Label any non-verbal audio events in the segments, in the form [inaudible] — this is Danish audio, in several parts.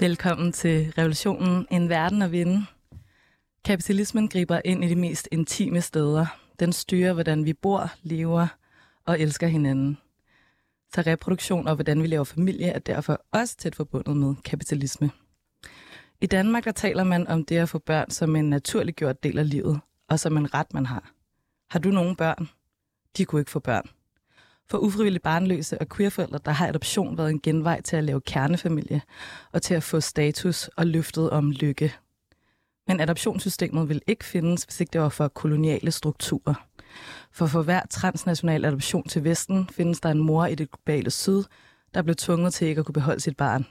Velkommen til Revolutionen, en verden at vinde. Kapitalismen griber ind i de mest intime steder. Den styrer, hvordan vi bor, lever og elsker hinanden. Så reproduktion og hvordan vi laver familie er derfor også tæt forbundet med kapitalisme. I Danmark der taler man om det at få børn som en naturlig gjort del af livet, og som en ret, man har. Har du nogen børn? De kunne ikke få børn. For ufrivilligt barnløse og queerforældre, der har adoption været en genvej til at lave kernefamilie og til at få status og løftet om lykke. Men adoptionssystemet vil ikke findes, hvis ikke det var for koloniale strukturer. For for hver transnational adoption til Vesten findes der en mor i det globale syd, der blev tvunget til ikke at kunne beholde sit barn.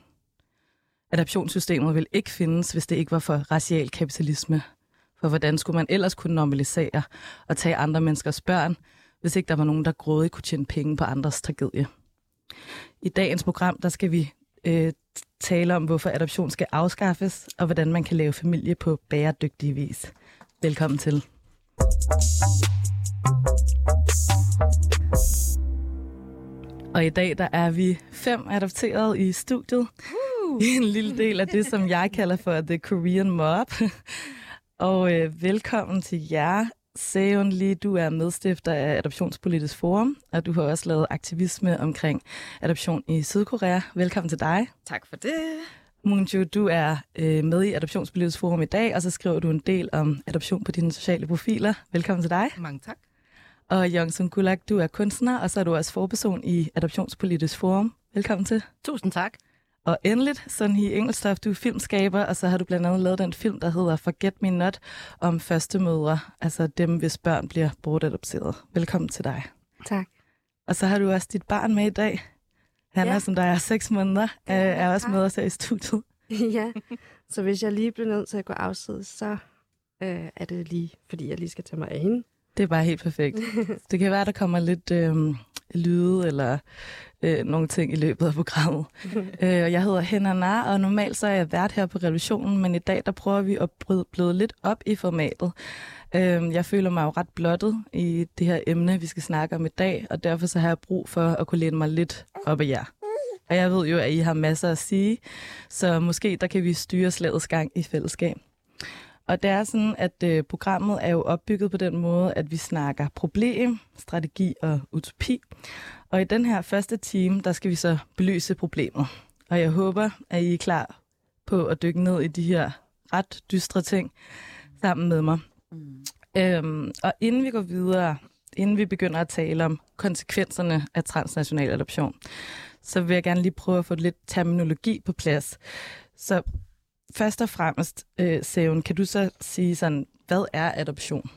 Adoptionssystemet vil ikke findes, hvis det ikke var for racial kapitalisme. For hvordan skulle man ellers kunne normalisere og tage andre menneskers børn, hvis ikke der var nogen, der grådigt kunne tjene penge på andres tragedie. I dagens program, der skal vi øh, tale om, hvorfor adoption skal afskaffes, og hvordan man kan lave familie på bæredygtig vis. Velkommen til. Og i dag, der er vi fem adopteret i studiet. Uh. [laughs] En lille del af det, som jeg kalder for The Korean Mob. [laughs] Og øh, velkommen til jer, Seon Lee, du er medstifter af Adoptionspolitisk Forum, og du har også lavet aktivisme omkring adoption i Sydkorea. Velkommen til dig. Tak for det. Moonju, du er øh, med i Adoptionspolitisk Forum i dag, og så skriver du en del om adoption på dine sociale profiler. Velkommen til dig. Mange tak. Og Jong Sung Kulak, du er kunstner, og så er du også forperson i Adoptionspolitisk Forum. Velkommen til. Tusind tak. Og endeligt, sådan i Engelstof, du er filmskaber, og så har du blandt andet lavet den film, der hedder Forget Me Not, om første mødre, altså dem, hvis børn bliver bortadopteret. Velkommen til dig. Tak. Og så har du også dit barn med i dag. Han Ja. er, som der er seks måneder, øh, er også med os her i studiet. [laughs] ja, så hvis jeg lige bliver nødt til at gå afsted, så øh, er det lige, fordi jeg lige skal tage mig af hende. Det er bare helt perfekt. Det kan være, der kommer lidt øh, lyde eller øh, nogle ting i løbet af programmet. [laughs] øh, og jeg hedder Henna Nar, og normalt så er jeg vært her på Revolutionen, men i dag der prøver vi at bryde, bløde lidt op i formatet. Øh, jeg føler mig jo ret blottet i det her emne, vi skal snakke om i dag, og derfor så har jeg brug for at kunne læne mig lidt op af jer. Og jeg ved jo, at I har masser at sige, så måske der kan vi styre slagets gang i fællesskab. Og det er sådan, at øh, programmet er jo opbygget på den måde, at vi snakker problem, strategi og utopi. Og i den her første time, der skal vi så belyse problemet. Og jeg håber, at I er klar på at dykke ned i de her ret dystre ting sammen med mig. Mm. Øhm, og inden vi går videre, inden vi begynder at tale om konsekvenserne af transnational adoption, så vil jeg gerne lige prøve at få lidt terminologi på plads. Så først og fremmest, øh, Seven, kan du så sige sådan, hvad er adoption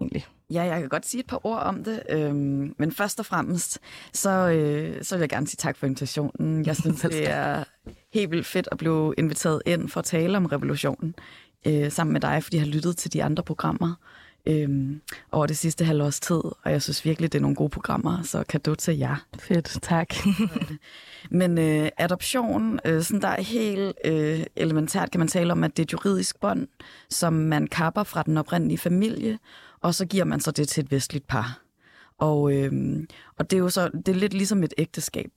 egentlig? Ja, jeg kan godt sige et par ord om det, øhm, men først og fremmest, så, øh, så vil jeg gerne sige tak for invitationen. Jeg [laughs] synes, det er helt vildt fedt at blive inviteret ind for at tale om revolutionen øh, sammen med dig, fordi jeg har lyttet til de andre programmer øh, over det sidste halvårs tid, og jeg synes virkelig, det er nogle gode programmer, så kado til jer. Fedt, tak. [laughs] Men øh, adoption, øh, sådan der er helt øh, elementært, kan man tale om, at det er et juridisk bånd, som man kapper fra den oprindelige familie, og så giver man så det til et vestligt par. Og, øh, og det er jo så det er lidt ligesom et ægteskab,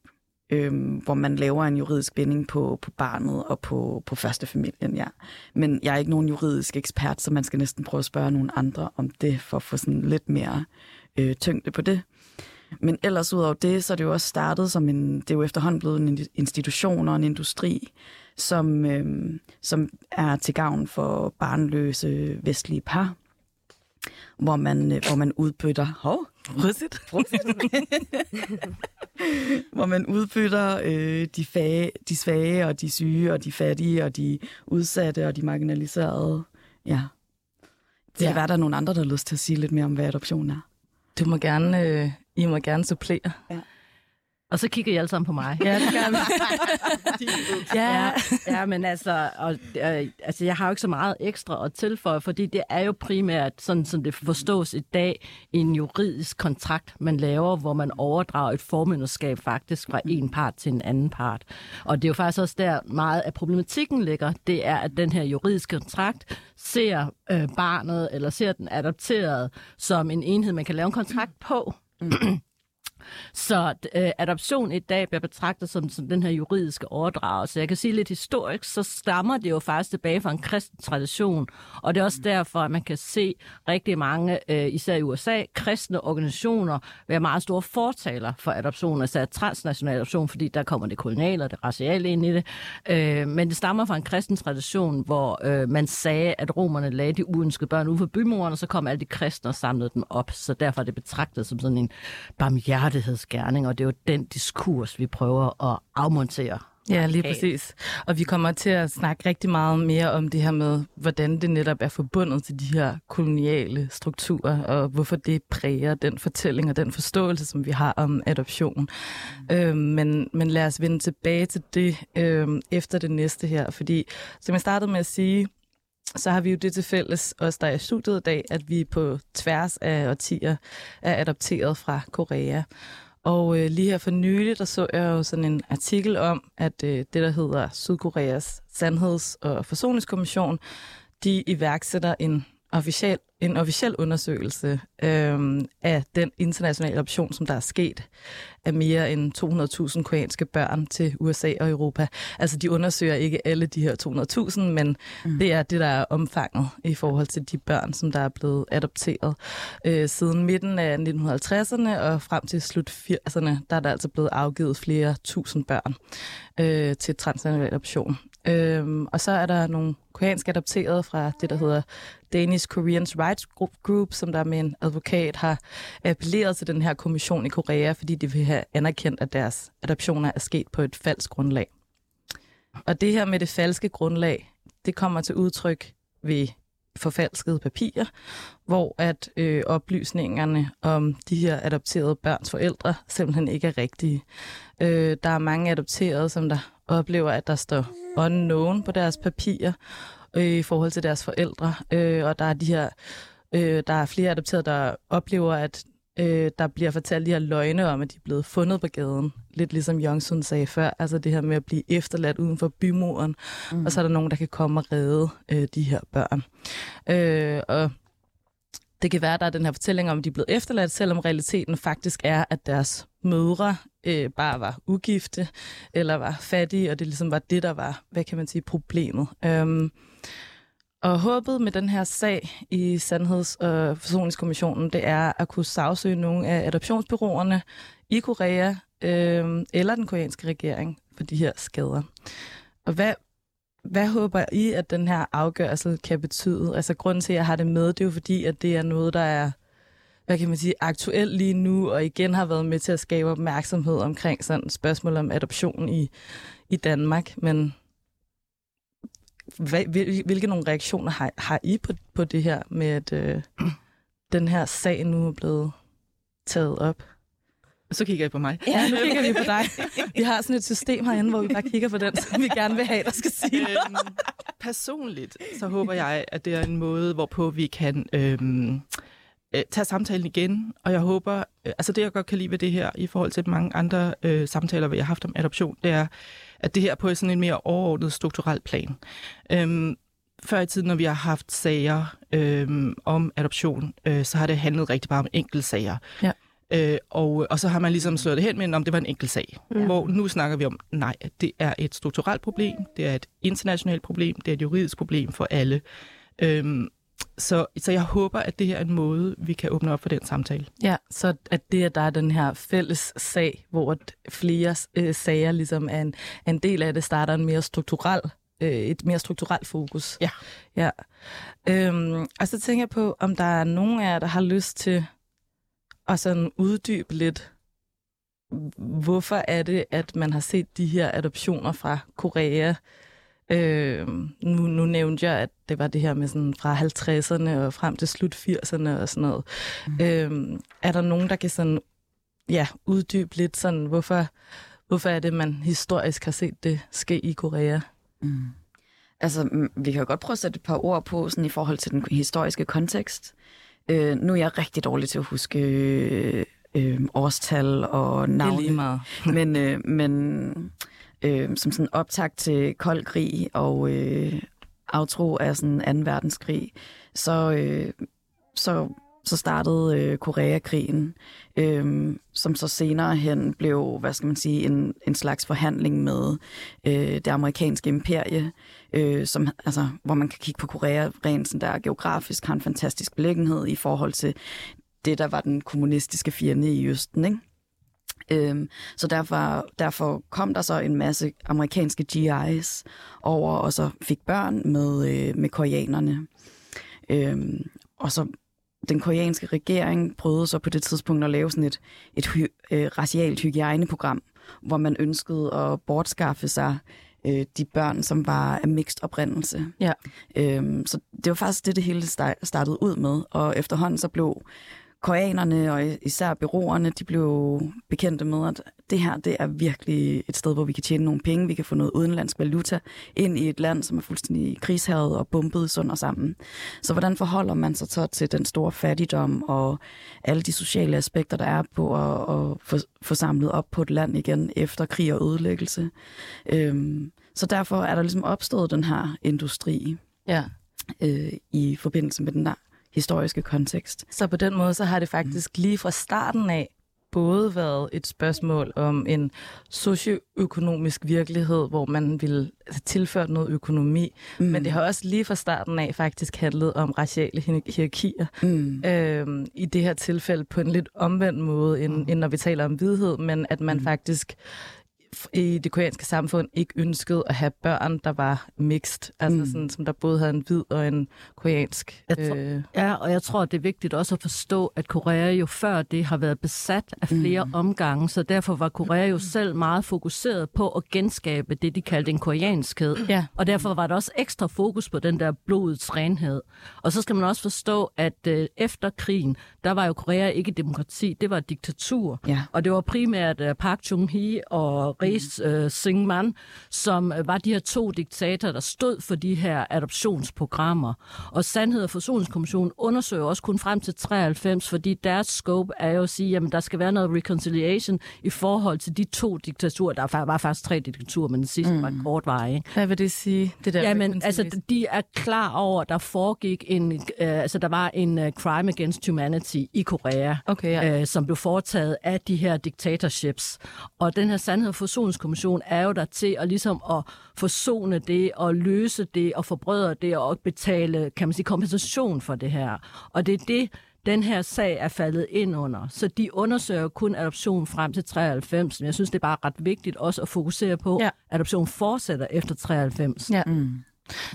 øh, hvor man laver en juridisk binding på, på barnet og på, på første familien, ja. Men jeg er ikke nogen juridisk ekspert, så man skal næsten prøve at spørge nogle andre om det, for at få sådan lidt mere øh, tyngde på det. Men ellers ud over det, så er det jo også startet som en, det er jo efterhånden blevet en institution og en industri, som, øh, som er til gavn for barnløse vestlige par, hvor man, øh, hvor man udbytter, hov, Russet. [laughs] [laughs] hvor man udbytter øh, de, fage, de svage og de syge og de fattige og de udsatte og de marginaliserede. Ja. Det kan Ja. være, der er nogle andre, der har lyst til at sige lidt mere om, hvad adoption er. Du må gerne, øh, I må gerne supplere. Ja. Og så kigger I alle sammen på mig. Ja, det gør [laughs] ja. ja, men altså, og, øh, altså, jeg har jo ikke så meget ekstra at tilføje, fordi det er jo primært, sådan som det forstås i dag, en juridisk kontrakt, man laver, hvor man overdrager et formynderskab faktisk fra en part til en anden part. Og det er jo faktisk også der meget af problematikken ligger, det er, at den her juridiske kontrakt ser øh, barnet eller ser den adopteret som en enhed, man kan lave en kontrakt på. Så øh, adoption i dag bliver betragtet som, som den her juridiske overdragelse. Jeg kan sige lidt historisk, så stammer det jo faktisk tilbage fra en kristen tradition, og det er også mm. derfor, at man kan se rigtig mange, øh, især i USA, kristne organisationer være meget store fortaler for adoption, altså transnational adoption, fordi der kommer det koloniale og det raciale ind i det. Øh, men det stammer fra en kristen tradition, hvor øh, man sagde, at romerne lagde de uønskede børn ud for bymuren, og så kom alle de kristne og samlede dem op, så derfor er det betragtet som sådan en barmhjertig rettighedsgerning, og det er jo den diskurs, vi prøver at afmontere. Ja, lige præcis. Og vi kommer til at snakke rigtig meget mere om det her med, hvordan det netop er forbundet til de her koloniale strukturer, og hvorfor det præger den fortælling og den forståelse, som vi har om adoption. Mm. Øhm, men, men lad os vende tilbage til det øhm, efter det næste her, fordi som jeg startede med at sige, så har vi jo det til fælles, os der er i studiet i dag, at vi på tværs af årtier er adopteret fra Korea. Og øh, lige her for nylig, der så jeg jo sådan en artikel om, at øh, det, der hedder Sydkoreas Sandheds- og Forsoningskommission, de iværksætter en officiel, en officiel undersøgelse øh, af den internationale adoption, som der er sket af mere end 200.000 koreanske børn til USA og Europa. Altså de undersøger ikke alle de her 200.000, men mm. det er det, der er omfanget i forhold til de børn, som der er blevet adopteret. Øh, siden midten af 1950'erne og frem til slut 80'erne, der er der altså blevet afgivet flere tusind børn øh, til transnational adoption. Øhm, og så er der nogle koreansk adopteret fra det, der hedder Danish Koreans Rights Group, som der med en advokat har appelleret til den her kommission i Korea, fordi de vil have anerkendt, at deres adoptioner er sket på et falsk grundlag. Og det her med det falske grundlag, det kommer til udtryk ved forfalskede papirer, hvor at øh, oplysningerne om de her adopterede børns forældre simpelthen ikke er rigtige. Øh, der er mange adopterede, som der oplever, at der står unknown på deres papirer øh, i forhold til deres forældre. Øh, og der er de her, øh, der er flere adopterede, der oplever, at øh, der bliver fortalt de her løgne om, at de er blevet fundet på gaden. Lidt ligesom Jongsun sagde før, altså det her med at blive efterladt uden for bymuren. Mm. Og så er der nogen, der kan komme og redde øh, de her børn. Øh, og det kan være, at der er den her fortælling om, at de er blevet efterladt, selvom realiteten faktisk er, at deres mødre øh, bare var ugifte eller var fattige, og det ligesom var det, der var, hvad kan man sige, problemet. Øhm, og håbet med den her sag i Sandheds- og Forsoningskommissionen, det er at kunne sagsøge nogle af adoptionsbyråerne i Korea øh, eller den koreanske regering for de her skader. Og hvad, hvad håber I, at den her afgørelse kan betyde? Altså grunden til, at jeg har det med, det er jo fordi, at det er noget, der er hvad kan man sige, aktuelt lige nu, og igen har været med til at skabe opmærksomhed omkring sådan et spørgsmål om adoption i, i Danmark. Men hvad, hvilke nogle reaktioner har, har I på, på det her med, at øh, [clears throat] den her sag nu er blevet taget op? Så kigger I på mig. Ja, nu kigger vi på dig. Vi har sådan et system herinde, hvor vi bare kigger på den, som vi gerne vil have, der skal sige øhm, Personligt, så håber jeg, at det er en måde, hvorpå vi kan øhm, øh, tage samtalen igen. Og jeg håber, øh, altså det jeg godt kan lide ved det her, i forhold til mange andre øh, samtaler, vi har haft om adoption, det er, at det her på sådan en mere overordnet strukturel plan. Øhm, før i tiden, når vi har haft sager øhm, om adoption, øh, så har det handlet rigtig meget om enkeltsager. Ja. Øh, og, og så har man ligesom slået det hen med, om det var en enkelt sag. Ja. Hvor nu snakker vi om, nej, det er et strukturelt problem, det er et internationalt problem, det er et juridisk problem for alle. Øhm, så, så jeg håber, at det her er en måde, vi kan åbne op for den samtale. Ja, så at det, at der er den her fælles sag, hvor flere øh, sager ligesom er en, en del af det, starter en mere strukturel øh, et mere strukturelt fokus. Ja. ja. Øhm, og så tænker jeg på, om der er nogen af jer, der har lyst til at sådan uddybe lidt, hvorfor er det, at man har set de her adoptioner fra Korea Øh, nu, nu nævnte jeg, at det var det her med sådan fra 50'erne og frem til slut 80'erne og sådan noget. Mm. Øh, er der nogen, der kan sådan ja, uddybe lidt sådan, hvorfor, hvorfor er det, man historisk har set det ske i Korea? Mm. Altså, mm, vi kan jo godt prøve at sætte et par ord på sådan i forhold til den historiske kontekst. Øh, nu er jeg rigtig dårlig til at huske øh, øh, årstal og navne. Det er lige meget. [laughs] men øh, men øh, som sådan optag til kold krig og øh, aftro af sådan 2. verdenskrig, så, øh, så, så startede øh, Koreakrigen, øh, som så senere hen blev, hvad skal man sige, en, en slags forhandling med øh, det amerikanske imperie, øh, som, altså, hvor man kan kigge på Korea rent sådan der geografisk har en fantastisk beliggenhed i forhold til det, der var den kommunistiske fjende i Østen, ikke? Øhm, så derfor, derfor kom der så en masse amerikanske GI's over, og så fik børn med, øh, med koreanerne. Øhm, og så den koreanske regering prøvede så på det tidspunkt at lave sådan et, et hy- øh, racialt hygiejneprogram, hvor man ønskede at bortskaffe sig øh, de børn, som var af mixed oprindelse. Ja. Øhm, så det var faktisk det, det hele startede ud med, og efterhånden så blev koreanerne og især byråerne, de blev bekendte med, at det her det er virkelig et sted, hvor vi kan tjene nogle penge, vi kan få noget udenlandsk valuta ind i et land, som er fuldstændig krigshavet og bumpet sund og sammen. Så hvordan forholder man sig så til den store fattigdom og alle de sociale aspekter, der er på at, at få, samlet op på et land igen efter krig og ødelæggelse? Øhm, så derfor er der ligesom opstået den her industri ja. øh, i forbindelse med den der historiske kontekst. Så på den måde, så har det faktisk lige fra starten af både været et spørgsmål om en socioøkonomisk virkelighed, hvor man vil tilføre noget økonomi, mm. men det har også lige fra starten af faktisk handlet om raciale hierarkier. Mm. Øhm, I det her tilfælde på en lidt omvendt måde, end, mm. end når vi taler om vidhed, men at man mm. faktisk i det koreanske samfund ikke ønskede at have børn, der var mixed, altså mm. sådan, som der både havde en hvid og en koreansk. tror, øh... Ja, og jeg tror, det er vigtigt også at forstå, at Korea jo før det har været besat af flere mm. omgange, så derfor var Korea jo selv meget fokuseret på at genskabe det, de kaldte en koreanskhed. Ja. Og derfor var der også ekstra fokus på den der blodets renhed. Og så skal man også forstå, at øh, efter krigen, der var jo Korea ikke demokrati, det var diktatur. Ja. Og det var primært øh, Park Chung-hee og Ries øh, Singman, som øh, var de her to diktatorer, der stod for de her adoptionsprogrammer. Og Sandhed og Forsoningskommissionen undersøger også kun frem til 93, fordi deres scope er jo at sige, at der skal være noget reconciliation i forhold til de to diktaturer. Der var faktisk tre diktaturer, men den sidste mm. var kort vej. Hvad vil det sige? Det der ja, men altså, de er klar over, at der foregik en, øh, altså der var en uh, crime against humanity i Korea, okay, ja. øh, som blev foretaget af de her dictatorships. Og den her Sandhed og Forsoningskommission er jo der til at ligesom at forsone det og løse det og forbrødre det og betale, kan man sige, kompensation for det her. Og det er det, den her sag er faldet ind under. Så de undersøger kun adoption frem til 93. Men jeg synes, det er bare ret vigtigt også at fokusere på, ja. at adoption fortsætter efter 93. Ja. Mm.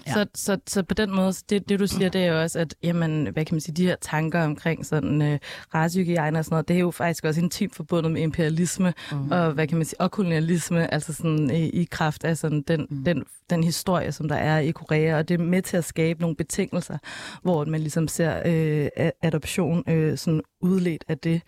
Ja. Så, så, så på den måde, det, det du siger, det er jo også, at jamen, hvad kan man sige, de her tanker omkring sådan uh, racehygiejne og sådan noget, det er jo faktisk også intimt forbundet med imperialisme mm. og hvad kan man sige, og kolonialisme, altså sådan i, i kraft af sådan den, mm. den, den historie, som der er i Korea, og det er med til at skabe nogle betingelser, hvor man ligesom ser uh, adoption uh, sådan udledt af det.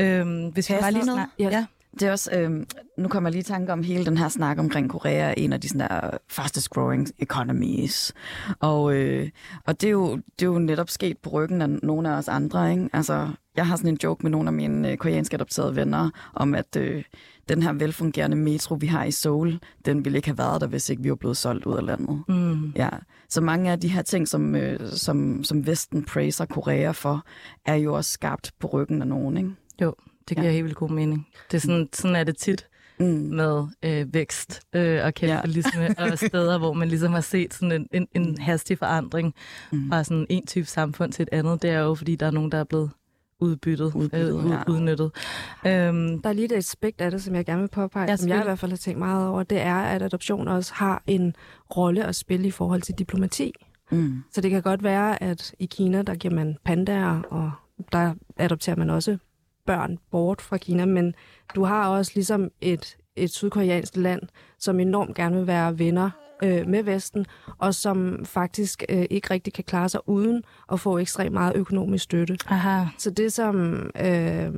Uh, hvis kan vi bare lige noget? Ja. ja. Det er også, øh, nu kommer jeg lige i tanke om hele den her snak omkring Korea, en af de sådan der fastest growing economies. Og, øh, og det, er jo, det er jo netop sket på ryggen af nogle af os andre. Ikke? Altså, jeg har sådan en joke med nogle af mine øh, koreanske adopterede venner, om at øh, den her velfungerende metro, vi har i Seoul, den ville ikke have været der, hvis ikke vi var blevet solgt ud af landet. Mm. Ja. Så mange af de her ting, som, øh, som, som Vesten praiser Korea for, er jo også skabt på ryggen af nogen, ikke? Jo. Det giver ja. helt vildt god mening. Det er sådan, sådan er det tit mm. med øh, vækst øh, og kapitalisme ja. [laughs] og steder, hvor man ligesom har set sådan en, en, en hastig forandring mm. fra sådan en type samfund til et andet. Det er jo, fordi der er nogen, der er blevet udbyttet, udbyttet øh, ja. udnyttet. Øhm, der er lige et aspekt af det, som jeg gerne vil påpege, ja, som jeg i hvert fald har tænkt meget over, det er, at adoption også har en rolle at spille i forhold til diplomati. Mm. Så det kan godt være, at i Kina, der giver man pandaer, og der adopterer man også børn bort fra Kina, men du har også ligesom et, et sydkoreansk land, som enormt gerne vil være venner øh, med Vesten, og som faktisk øh, ikke rigtig kan klare sig uden at få ekstremt meget økonomisk støtte. Aha. Så det som... Øh,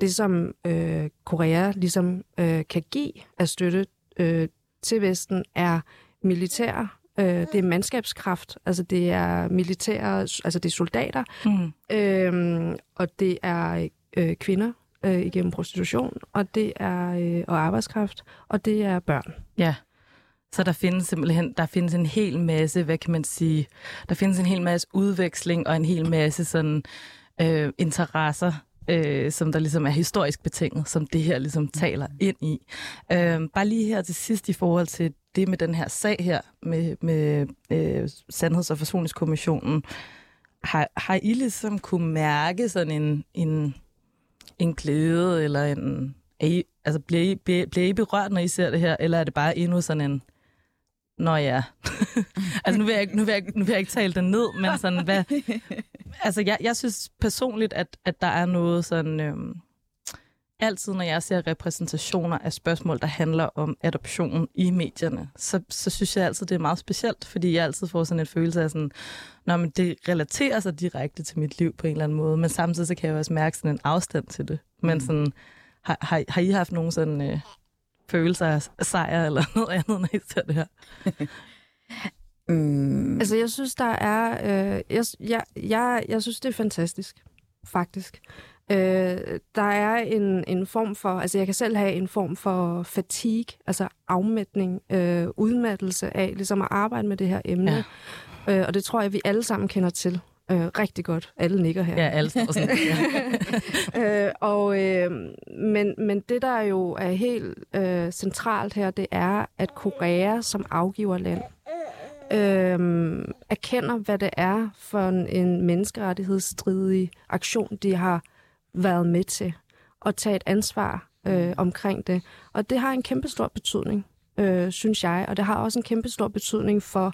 det, som øh, Korea ligesom øh, kan give af støtte øh, til Vesten, er militær, øh, det er mandskabskraft, altså det er militære, altså det er soldater, mm. øh, og det er øh, kvinder øh, igennem prostitution, og det er øh, og arbejdskraft, og det er børn. Ja. Så der findes simpelthen der findes en hel masse, hvad kan man sige, der findes en hel masse udveksling og en hel masse sådan øh, interesser, øh, som der ligesom er historisk betinget, som det her ligesom taler ind i. Øh, bare lige her til sidst i forhold til det med den her sag her med, med øh, Sandheds- og Forsoningskommissionen. Har, har I ligesom kunne mærke sådan en, en, en glæde, eller en... I, altså, bliver I, bliver, bliver I berørt, når I ser det her, eller er det bare endnu sådan en... Nå ja. [laughs] altså, nu vil, jeg, nu, vil jeg, nu vil jeg ikke tale den ned, men sådan, hvad... [laughs] Altså, jeg, jeg synes personligt, at, at der er noget sådan... Øhm, altid, når jeg ser repræsentationer af spørgsmål, der handler om adoption i medierne, så, så synes jeg altid, det er meget specielt, fordi jeg altid får sådan en følelse af sådan, Nå, men det relaterer sig direkte til mit liv på en eller anden måde, men samtidig så kan jeg også mærke sådan en afstand til det. Men mm. sådan, har, har, har I haft nogen sådan øh, følelser af sejr eller [laughs] noget andet, når I ser det her? [laughs] mm. Altså, jeg synes, der er... Øh, jeg, jeg, jeg, jeg synes, det er fantastisk, faktisk. Øh, der er en, en form for, altså jeg kan selv have en form for fatigue, altså afmætning, øh, udmattelse af ligesom at arbejde med det her emne. Ja. Øh, og det tror jeg, vi alle sammen kender til. Øh, rigtig godt. Alle nikker her. Ja, alle står sådan. [laughs] øh, og, øh, men, men det, der jo er helt øh, centralt her, det er, at Korea som afgiverland øh, erkender, hvad det er for en, en menneskerettighedsstridig aktion, de har været med til at tage et ansvar øh, omkring det. Og det har en kæmpe stor betydning, øh, synes jeg, og det har også en kæmpe stor betydning for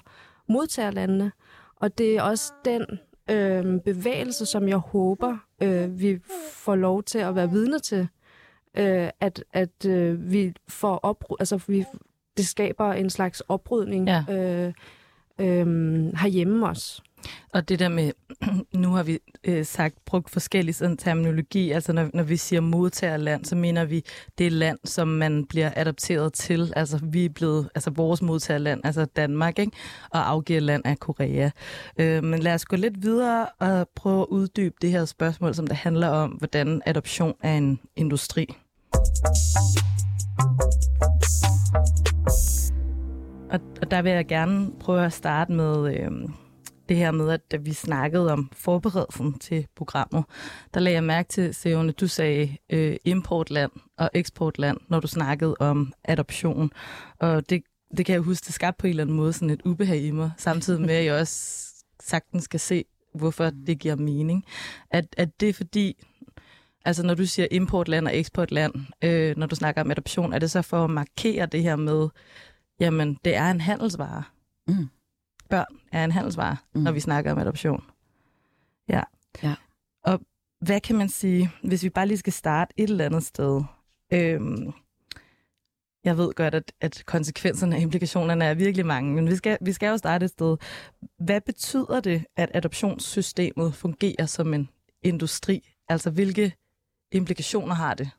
modtagerlandene. Og det er også den øh, bevægelse, som jeg håber, øh, vi får lov til at være vidne til, øh, at, at øh, vi får op, altså vi, det skaber en slags oprydning ja. øh, øh, herhjemme også. Og det der med, [clears throat] nu har vi øh, sagt, brugt forskellige sådan terminologi, altså når, når vi siger modtagerland, så mener vi det land, som man bliver adopteret til. Altså vi er blevet, altså vores modtagerland, altså Danmark, ikke? og afgiverland er Korea. Øh, men lad os gå lidt videre og prøve at uddybe det her spørgsmål, som det handler om, hvordan adoption er en industri. Og, og der vil jeg gerne prøve at starte med... Øh, det her med, at da vi snakkede om forberedelsen til programmet, der lagde jeg mærke til, Seone, du sagde øh, importland og eksportland, når du snakkede om adoption. Og det, det kan jeg huske, det skabte på en eller anden måde sådan et ubehag i mig, samtidig med, at jeg også sagtens skal se, hvorfor det giver mening. At, at det er fordi, altså når du siger importland og eksportland, øh, når du snakker om adoption, er det så for at markere det her med, jamen det er en handelsvare. Mm børn er en handelsvare, mm. når vi snakker om adoption. Ja. ja. Og hvad kan man sige, hvis vi bare lige skal starte et eller andet sted? Øhm, jeg ved godt, at, at konsekvenserne og implikationerne er virkelig mange, men vi skal, vi skal jo starte et sted. Hvad betyder det, at adoptionssystemet fungerer som en industri? Altså, hvilke implikationer har det?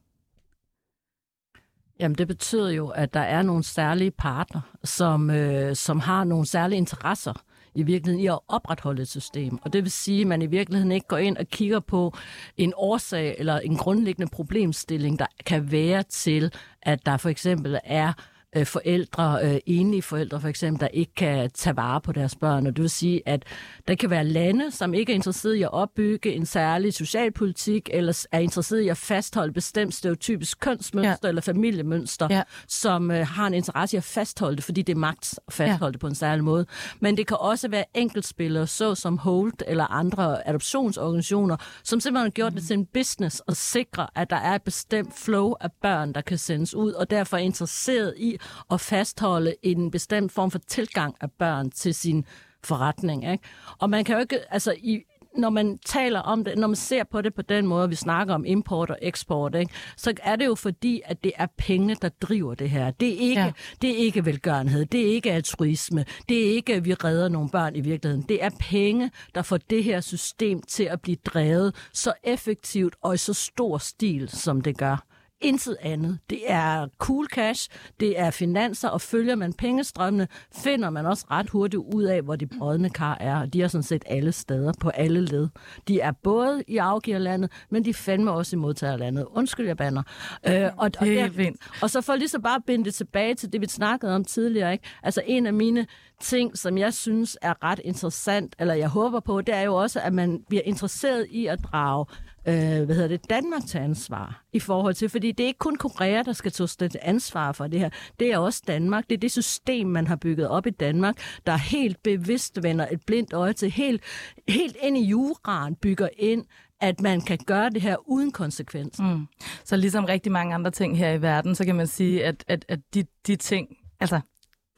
Jamen, det betyder jo, at der er nogle særlige partner, som, øh, som har nogle særlige interesser i virkeligheden i at opretholde et system. Og det vil sige, at man i virkeligheden ikke går ind og kigger på en årsag eller en grundlæggende problemstilling, der kan være til, at der for eksempel er øh, forældre, øh, enlige forældre for eksempel, der ikke kan tage vare på deres børn. Og det vil sige, at der kan være lande, som ikke er interesseret i at opbygge en særlig socialpolitik, eller er interesseret i at fastholde bestemt stereotypisk kønsmønster ja. eller familiemønster, ja. som øh, har en interesse i at fastholde det, fordi det er magt at fastholde ja. det på en særlig måde. Men det kan også være enkeltspillere, så som Holt eller andre adoptionsorganisationer, som simpelthen har gjort mm. det til en business at sikre, at der er et bestemt flow af børn, der kan sendes ud, og derfor er interesseret i at fastholde en bestemt form for tilgang af børn til sin forretning. Ikke? Og man kan jo ikke, altså i, når man taler om det, når man ser på det på den måde, vi snakker om import og eksport, ikke, så er det jo fordi, at det er penge, der driver det her. Det er ikke, ja. det er ikke velgørenhed, det er ikke altruisme, det er ikke, at vi redder nogle børn i virkeligheden. Det er penge, der får det her system til at blive drevet så effektivt og i så stor stil, som det gør intet andet. Det er cool cash, det er finanser, og følger man pengestrømmene, finder man også ret hurtigt ud af, hvor de brødne kar er. De er sådan set alle steder, på alle led. De er både i afgiverlandet, men de fandme også i modtagerlandet. Undskyld, jeg banner. Øh, og, og, der, og så for lige så bare binde det tilbage til det, vi snakkede om tidligere. Ikke? Altså en af mine ting, som jeg synes er ret interessant, eller jeg håber på, det er jo også, at man bliver interesseret i at drage øh, hvad hedder det, Danmark til ansvar i forhold til, fordi det er ikke kun Korea, der skal tage ansvar for det her. Det er også Danmark. Det er det system, man har bygget op i Danmark, der helt bevidst vender et blindt øje til, helt, helt ind i juraen bygger ind, at man kan gøre det her uden konsekvens. Mm. Så ligesom rigtig mange andre ting her i verden, så kan man sige, at, at, at de, de ting, altså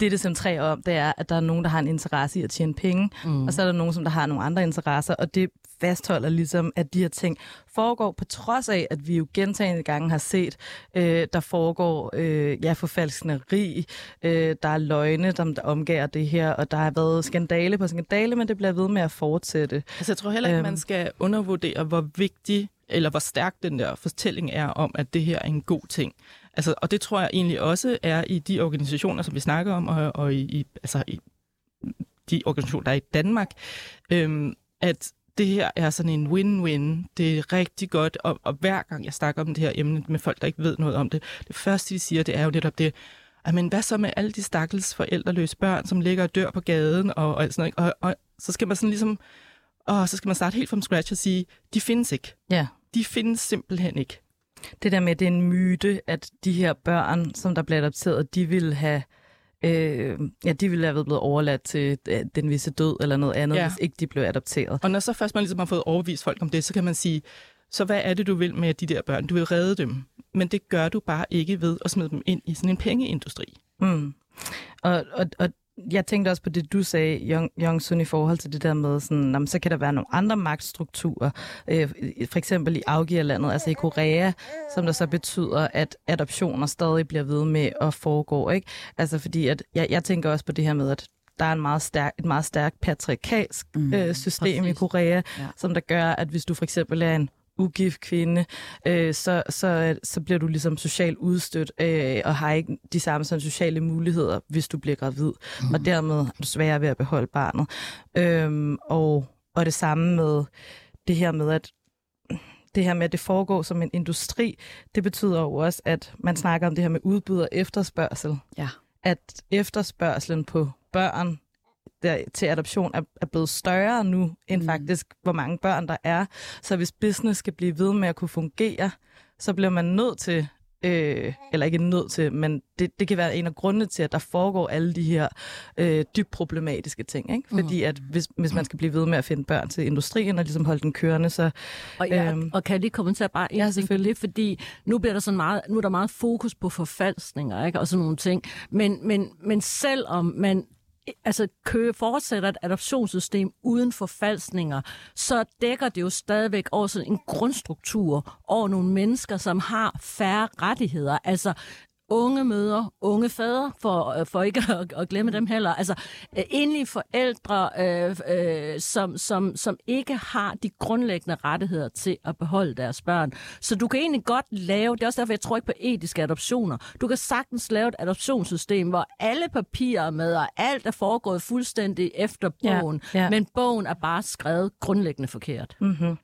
det, det centrerer om, det er, at der er nogen, der har en interesse i at tjene penge, mm. og så er der nogen, som der har nogle andre interesser, og det fastholder ligesom, at de her ting foregår, på trods af, at vi jo gentagende gange har set, øh, der foregår øh, ja, forfalskneri, øh, der er løgne, der, der omgager det her, og der har været skandale på skandale, men det bliver ved med at fortsætte. Altså, jeg tror heller ikke, øhm. man skal undervurdere, hvor vigtig eller hvor stærk den der fortælling er om, at det her er en god ting. Altså, og det tror jeg egentlig også er i de organisationer, som vi snakker om, og, og i, i, altså i de organisationer, der er i Danmark, øhm, at det her er sådan en win-win. Det er rigtig godt, og, og hver gang jeg snakker om det her emne med folk, der ikke ved noget om det, det første, de siger, det er jo netop det, men hvad så med alle de stakkels forældreløse børn, som ligger og dør på gaden, og, og sådan noget, og, og så skal man sådan ligesom, og så skal man starte helt fra scratch og sige, de findes ikke. Ja. De findes simpelthen ikke. Det der med, at det er en myte, at de her børn, som der bliver adopteret, de vil have øh, ja, de ville have blevet overladt til den visse død eller noget andet, ja. hvis ikke de blev adopteret. Og når så først man ligesom har fået overvist folk om det, så kan man sige, så hvad er det, du vil med de der børn? Du vil redde dem, men det gør du bare ikke ved at smide dem ind i sådan en pengeindustri. Mm. Og, og, og jeg tænkte også på det, du sagde, Jong, Jong Sun, i forhold til det der med, sådan, jamen, så kan der være nogle andre magtstrukturer, øh, for eksempel i afgiverlandet, altså i Korea, som der så betyder, at adoptioner stadig bliver ved med at foregå. Ikke? Altså fordi, at jeg, jeg tænker også på det her med, at der er en meget stærk, et meget stærkt patriarkalsk mm, øh, system præcis. i Korea, ja. som der gør, at hvis du for eksempel er en ugift kvinde, øh, så, så, så bliver du ligesom socialt udstødt øh, og har ikke de samme sådan, sociale muligheder, hvis du bliver gravid. Mm. Og dermed er du sværere ved at beholde barnet. Øhm, og, og det samme med det her med, at det her med, at det foregår som en industri, det betyder jo også, at man snakker om det her med udbud og efterspørgsel. Ja. At efterspørgselen på børn der, til adoption er, er blevet større nu, end mm. faktisk, hvor mange børn der er. Så hvis business skal blive ved med at kunne fungere, så bliver man nødt til, øh, eller ikke nødt til, men det, det kan være en af grundene til, at der foregår alle de her øh, dybt problematiske ting. Ikke? Fordi mm. at hvis, hvis man skal blive ved med at finde børn til industrien og ligesom holde den kørende, så... Og, ja, øh, og kan jeg lige kommentere bare en ja, selvfølgelig. fordi nu bliver der sådan meget, nu er der meget fokus på forfalskninger, ikke? og sådan nogle ting. Men, men, men selvom man altså Køge fortsætter et adoptionssystem uden forfalsninger, så dækker det jo stadigvæk over sådan en grundstruktur over nogle mennesker, som har færre rettigheder. Altså unge møder, unge fædre, for, øh, for ikke at, at glemme dem heller. Altså øh, enlige forældre, øh, øh, som, som, som ikke har de grundlæggende rettigheder til at beholde deres børn. Så du kan egentlig godt lave, det er også derfor, jeg tror ikke på etiske adoptioner, du kan sagtens lave et adoptionssystem, hvor alle papirer er med, og alt er foregået fuldstændig efter bogen, ja, ja. men bogen er bare skrevet grundlæggende forkert. Mm-hmm.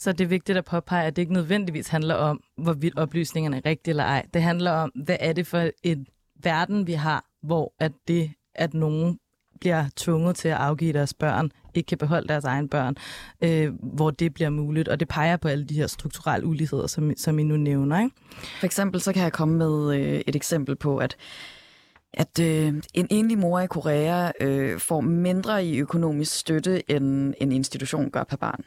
Så det er vigtigt at påpege, at det ikke nødvendigvis handler om, hvorvidt oplysningerne er rigtige eller ej. Det handler om, hvad er det for en verden, vi har, hvor at det, at nogen bliver tvunget til at afgive deres børn, ikke kan beholde deres egen børn, øh, hvor det bliver muligt. Og det peger på alle de her strukturelle uligheder, som, som I nu nævner. Ikke? For eksempel så kan jeg komme med øh, et eksempel på, at at øh, en enlig mor i Korea øh, får mindre i økonomisk støtte, end en institution gør per barn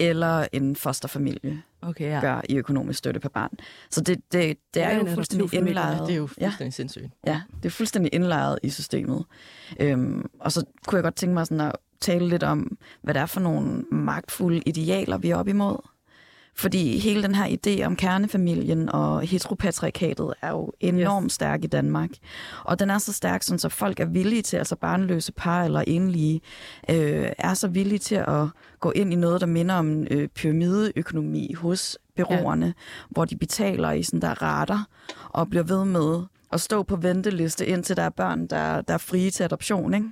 eller en fosterfamilie okay, ja. gør i økonomisk støtte per barn. Så det, det, det er ja, jo fuldstændig indlejret. Det er jo fuldstændig ja. sindssygt. Ja, det er fuldstændig indlejret i systemet. Øhm, og så kunne jeg godt tænke mig sådan at tale lidt om, hvad det er for nogle magtfulde idealer, vi er op imod. Fordi hele den her idé om kernefamilien og heteropatriarkatet er jo enormt yes. stærk i Danmark. Og den er så stærk, så folk er villige til, altså barnløse par eller enlige, øh, er så villige til at gå ind i noget, der minder om øh, pyramideøkonomi hos byråerne, ja. hvor de betaler i sådan der rater og bliver ved med at stå på venteliste, indtil der er børn, der, der er frie til adoption, ikke?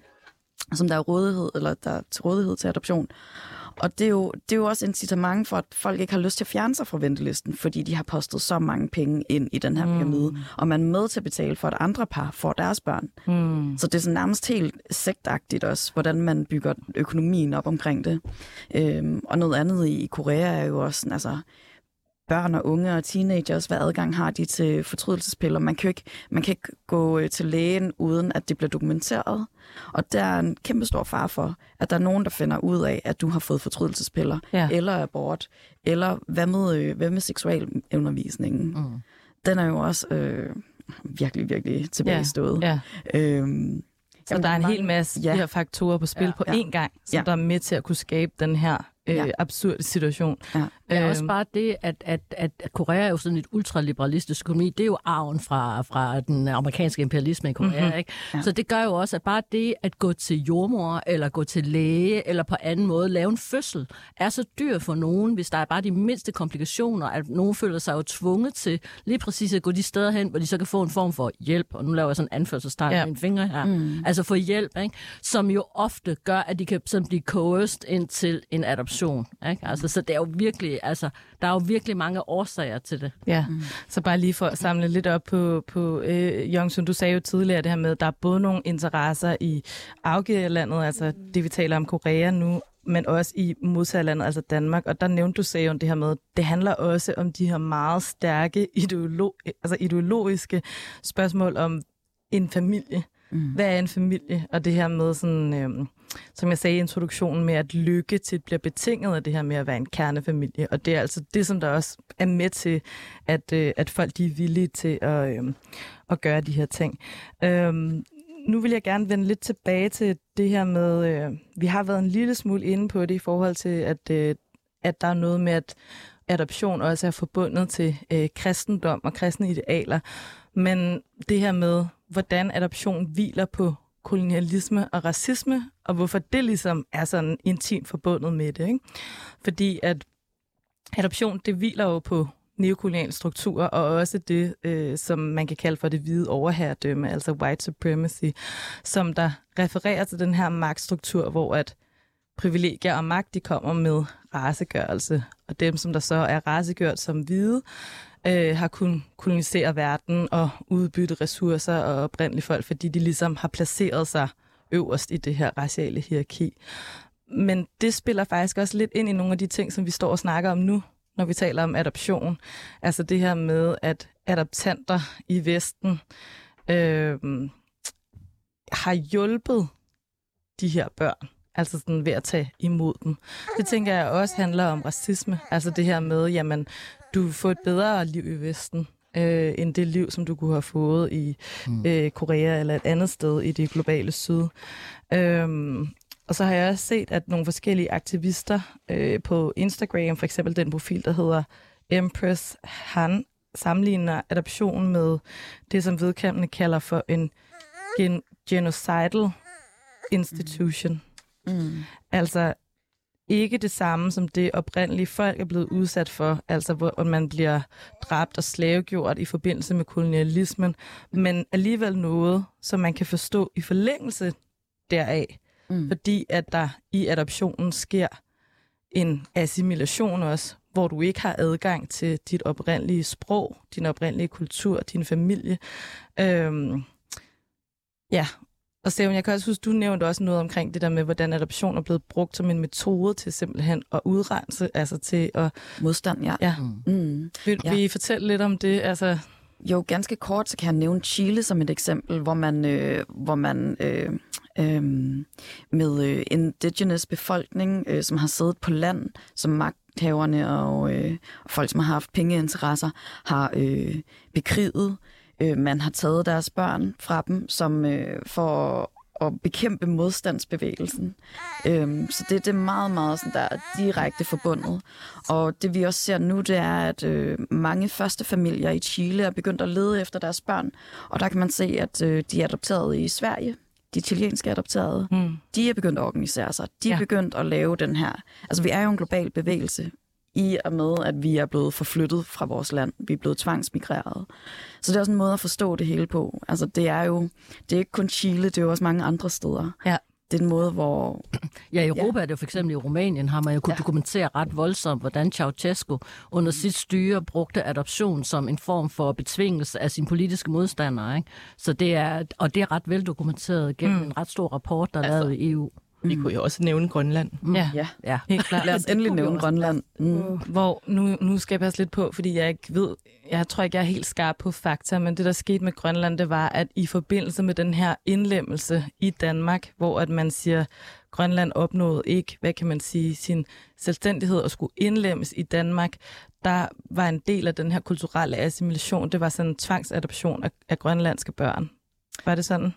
som der er rådighed, eller der er til rådighed til adoption. Og det er, jo, det er jo også incitament for, at folk ikke har lyst til at fjerne sig fra ventelisten, fordi de har postet så mange penge ind i den her pyramide, mm. og man er med til at betale for, at andre par får deres børn. Mm. Så det er sådan nærmest helt sektagtigt også, hvordan man bygger økonomien op omkring det. Øhm, og noget andet i Korea er jo også sådan, altså, børn og unge og teenagers, hvad adgang har de til fortrydelsespiller. Man kan, ikke, man kan ikke gå øh, til lægen, uden at det bliver dokumenteret. Og der er en kæmpe stor far for, at der er nogen, der finder ud af, at du har fået fortrydelsespiller, ja. eller abort, eller hvad med, øh, hvad med seksualundervisningen. Mm. Den er jo også øh, virkelig, virkelig tilbagestået. Ja. Ja. Øhm, så Jamen, der er en hel masse ja. de her faktorer på spil ja. på én gang, som ja. der er med til at kunne skabe den her øh, ja. absurd situation. Ja. Ja, også øhm. bare det, at, at, at Korea er jo sådan et ultraliberalistisk økonomi, det er jo arven fra, fra den amerikanske imperialisme i Korea. Mm-hmm. Ikke? Ja. Så det gør jo også, at bare det at gå til jordmor, eller gå til læge, eller på anden måde lave en fødsel, er så dyr for nogen, hvis der er bare de mindste komplikationer, at nogen føler sig jo tvunget til lige præcis at gå de steder hen, hvor de så kan få en form for hjælp, og nu laver jeg sådan en anførselstegn ja. med min finger her, mm. altså få hjælp, ikke? som jo ofte gør, at de kan sådan blive coerced ind til en adoption. Ikke? Altså, så det er jo virkelig altså, der er jo virkelig mange årsager til det. Ja, mm. så bare lige for at samle lidt op på, på øh, Jongsun, du sagde jo tidligere det her med, at der er både nogle interesser i afgiverlandet, altså det vi taler om Korea nu, men også i modtagerlandet, altså Danmark. Og der nævnte du sagde jo det her med, det handler også om de her meget stærke ideolo- altså ideologiske spørgsmål om en familie. Mm. Hvad er en familie? Og det her med sådan, øh, som jeg sagde i introduktionen, med at lykke til bliver betinget af det her med at være en kernefamilie. Og det er altså det, som der også er med til, at, øh, at folk de er villige til at, øh, at gøre de her ting. Øh, nu vil jeg gerne vende lidt tilbage til det her med, øh, vi har været en lille smule inde på det i forhold til, at, øh, at der er noget med, at adoption også er forbundet til øh, kristendom og kristne idealer. Men det her med, hvordan adoption hviler på kolonialisme og racisme, og hvorfor det ligesom er sådan intimt forbundet med det. Ikke? Fordi at adoption, det hviler jo på neokoloniale strukturer, og også det, øh, som man kan kalde for det hvide overherredømme, altså white supremacy, som der refererer til den her magtstruktur, hvor at privilegier og magt, de kommer med racegørelse, og dem, som der så er racegjort som hvide, øh, har kunnet kolonisere verden og udbytte ressourcer og oprindelige folk, fordi de ligesom har placeret sig øverst i det her raciale hierarki. Men det spiller faktisk også lidt ind i nogle af de ting, som vi står og snakker om nu, når vi taler om adoption. Altså det her med, at adoptanter i Vesten øh, har hjulpet de her børn altså sådan ved at tage imod dem. Det tænker jeg også handler om racisme, altså det her med, jamen, du får et bedre liv i Vesten, øh, end det liv, som du kunne have fået i mm. øh, Korea eller et andet sted i det globale syd. Øhm, og så har jeg også set, at nogle forskellige aktivister øh, på Instagram, for eksempel den profil, der hedder Empress Han, sammenligner adoption med det, som vedkommende kalder for en gen- genocidal institution. Mm. Mm. Altså ikke det samme som det oprindelige folk er blevet udsat for, altså hvor man bliver dræbt og slavegjort i forbindelse med kolonialismen, men alligevel noget, som man kan forstå i forlængelse deraf, mm. fordi at der i adoptionen sker en assimilation også, hvor du ikke har adgang til dit oprindelige sprog, din oprindelige kultur, din familie. Øhm, ja, og Steven, jeg kan også huske, du nævnte også noget omkring det der med, hvordan adoption er blevet brugt som en metode til simpelthen at udrense, altså til at... Modstand, ja. ja. Mm. Vil, ja. vil I fortælle lidt om det? Altså... Jo, ganske kort, så kan jeg nævne Chile som et eksempel, hvor man, øh, hvor man øh, øh, med øh, indigenous befolkning, øh, som har siddet på land, som magthaverne og, øh, og folk, som har haft pengeinteresser, har øh, bekriget Øh, man har taget deres børn fra dem som øh, for at bekæmpe modstandsbevægelsen. Øhm, så det, det er meget, meget sådan, der er direkte forbundet. Og det vi også ser nu, det er, at øh, mange første familier i Chile er begyndt at lede efter deres børn. Og der kan man se, at øh, de er adopteret i Sverige, de chilenske adopterede, mm. de er begyndt at organisere sig. De er ja. begyndt at lave den her... Altså, vi er jo en global bevægelse i og med, at vi er blevet forflyttet fra vores land. Vi er blevet tvangsmigreret. Så det er også en måde at forstå det hele på. Altså, det er jo det er ikke kun Chile, det er jo også mange andre steder. Ja det er en måde, hvor... Ja, i Europa ja. er det jo for eksempel i Rumænien, har man jo kunnet ja. dokumentere ret voldsomt, hvordan Ceausescu under sit styre brugte adoption som en form for betvingelse af sine politiske modstandere. Ikke? Så det er, og det er ret veldokumenteret gennem mm. en ret stor rapport, der er altså, lavet i EU. Vi kunne jo også nævne Grønland. Mm. Ja. ja, ja. Helt klart. Lad os endelig nævne Grønland. Mm. Hvor nu, nu skal jeg passe lidt på, fordi jeg ikke ved, jeg tror ikke, jeg er helt skarp på fakta, men det, der skete med Grønland, det var, at i forbindelse med den her indlemmelse i Danmark, hvor at man siger, Grønland opnåede ikke, hvad kan man sige, sin selvstændighed og skulle indlemmes i Danmark, der var en del af den her kulturelle assimilation, det var sådan en tvangsadoption af, af grønlandske børn. Var det sådan?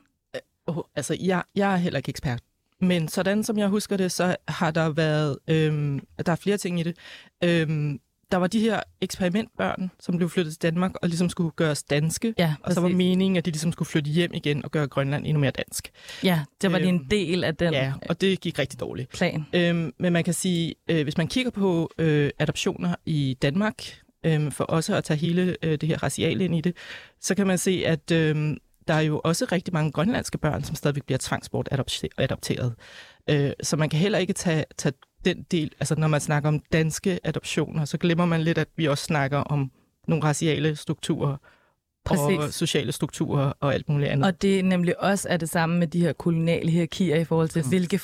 Oh, altså, jeg, jeg er heller ikke ekspert men sådan som jeg husker det, så har der været, øhm, der er flere ting i det. Øhm, der var de her eksperimentbørn, som blev flyttet til Danmark og ligesom skulle gøres danske. Ja, og så var meningen, at de ligesom skulle flytte hjem igen og gøre Grønland endnu mere dansk. Ja, det var øhm, en del af den Ja, og det gik rigtig dårligt. Plan. Øhm, men man kan sige, øh, hvis man kigger på øh, adoptioner i Danmark, øh, for også at tage hele øh, det her raciale ind i det, så kan man se, at øh, der er jo også rigtig mange grønlandske børn, som stadigvæk bliver tvangsbort adopteret. Øh, så man kan heller ikke tage, tage den del, altså når man snakker om danske adoptioner, så glemmer man lidt, at vi også snakker om nogle raciale strukturer, Præcis. og sociale strukturer og alt muligt andet. Og det er nemlig også er det samme med de her koloniale hierarkier i forhold til, mm. hvilke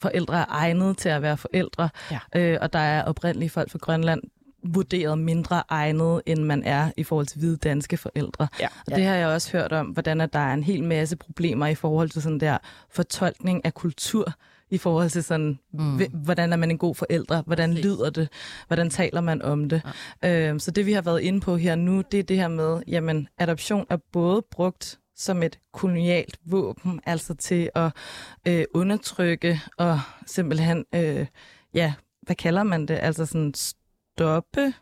forældre er egnet til at være forældre. Ja. Øh, og der er oprindelige folk fra Grønland, vurderet mindre egnet, end man er i forhold til hvide danske forældre. Ja. Og det har jeg også hørt om, hvordan at der er en hel masse problemer i forhold til sådan der fortolkning af kultur, i forhold til sådan, mm. hvordan er man en god forældre, hvordan Præcis. lyder det, hvordan taler man om det. Ja. Øhm, så det vi har været inde på her nu, det er det her med, jamen adoption er både brugt som et kolonialt våben, altså til at øh, undertrykke og simpelthen, øh, ja, hvad kalder man det, altså sådan stoppe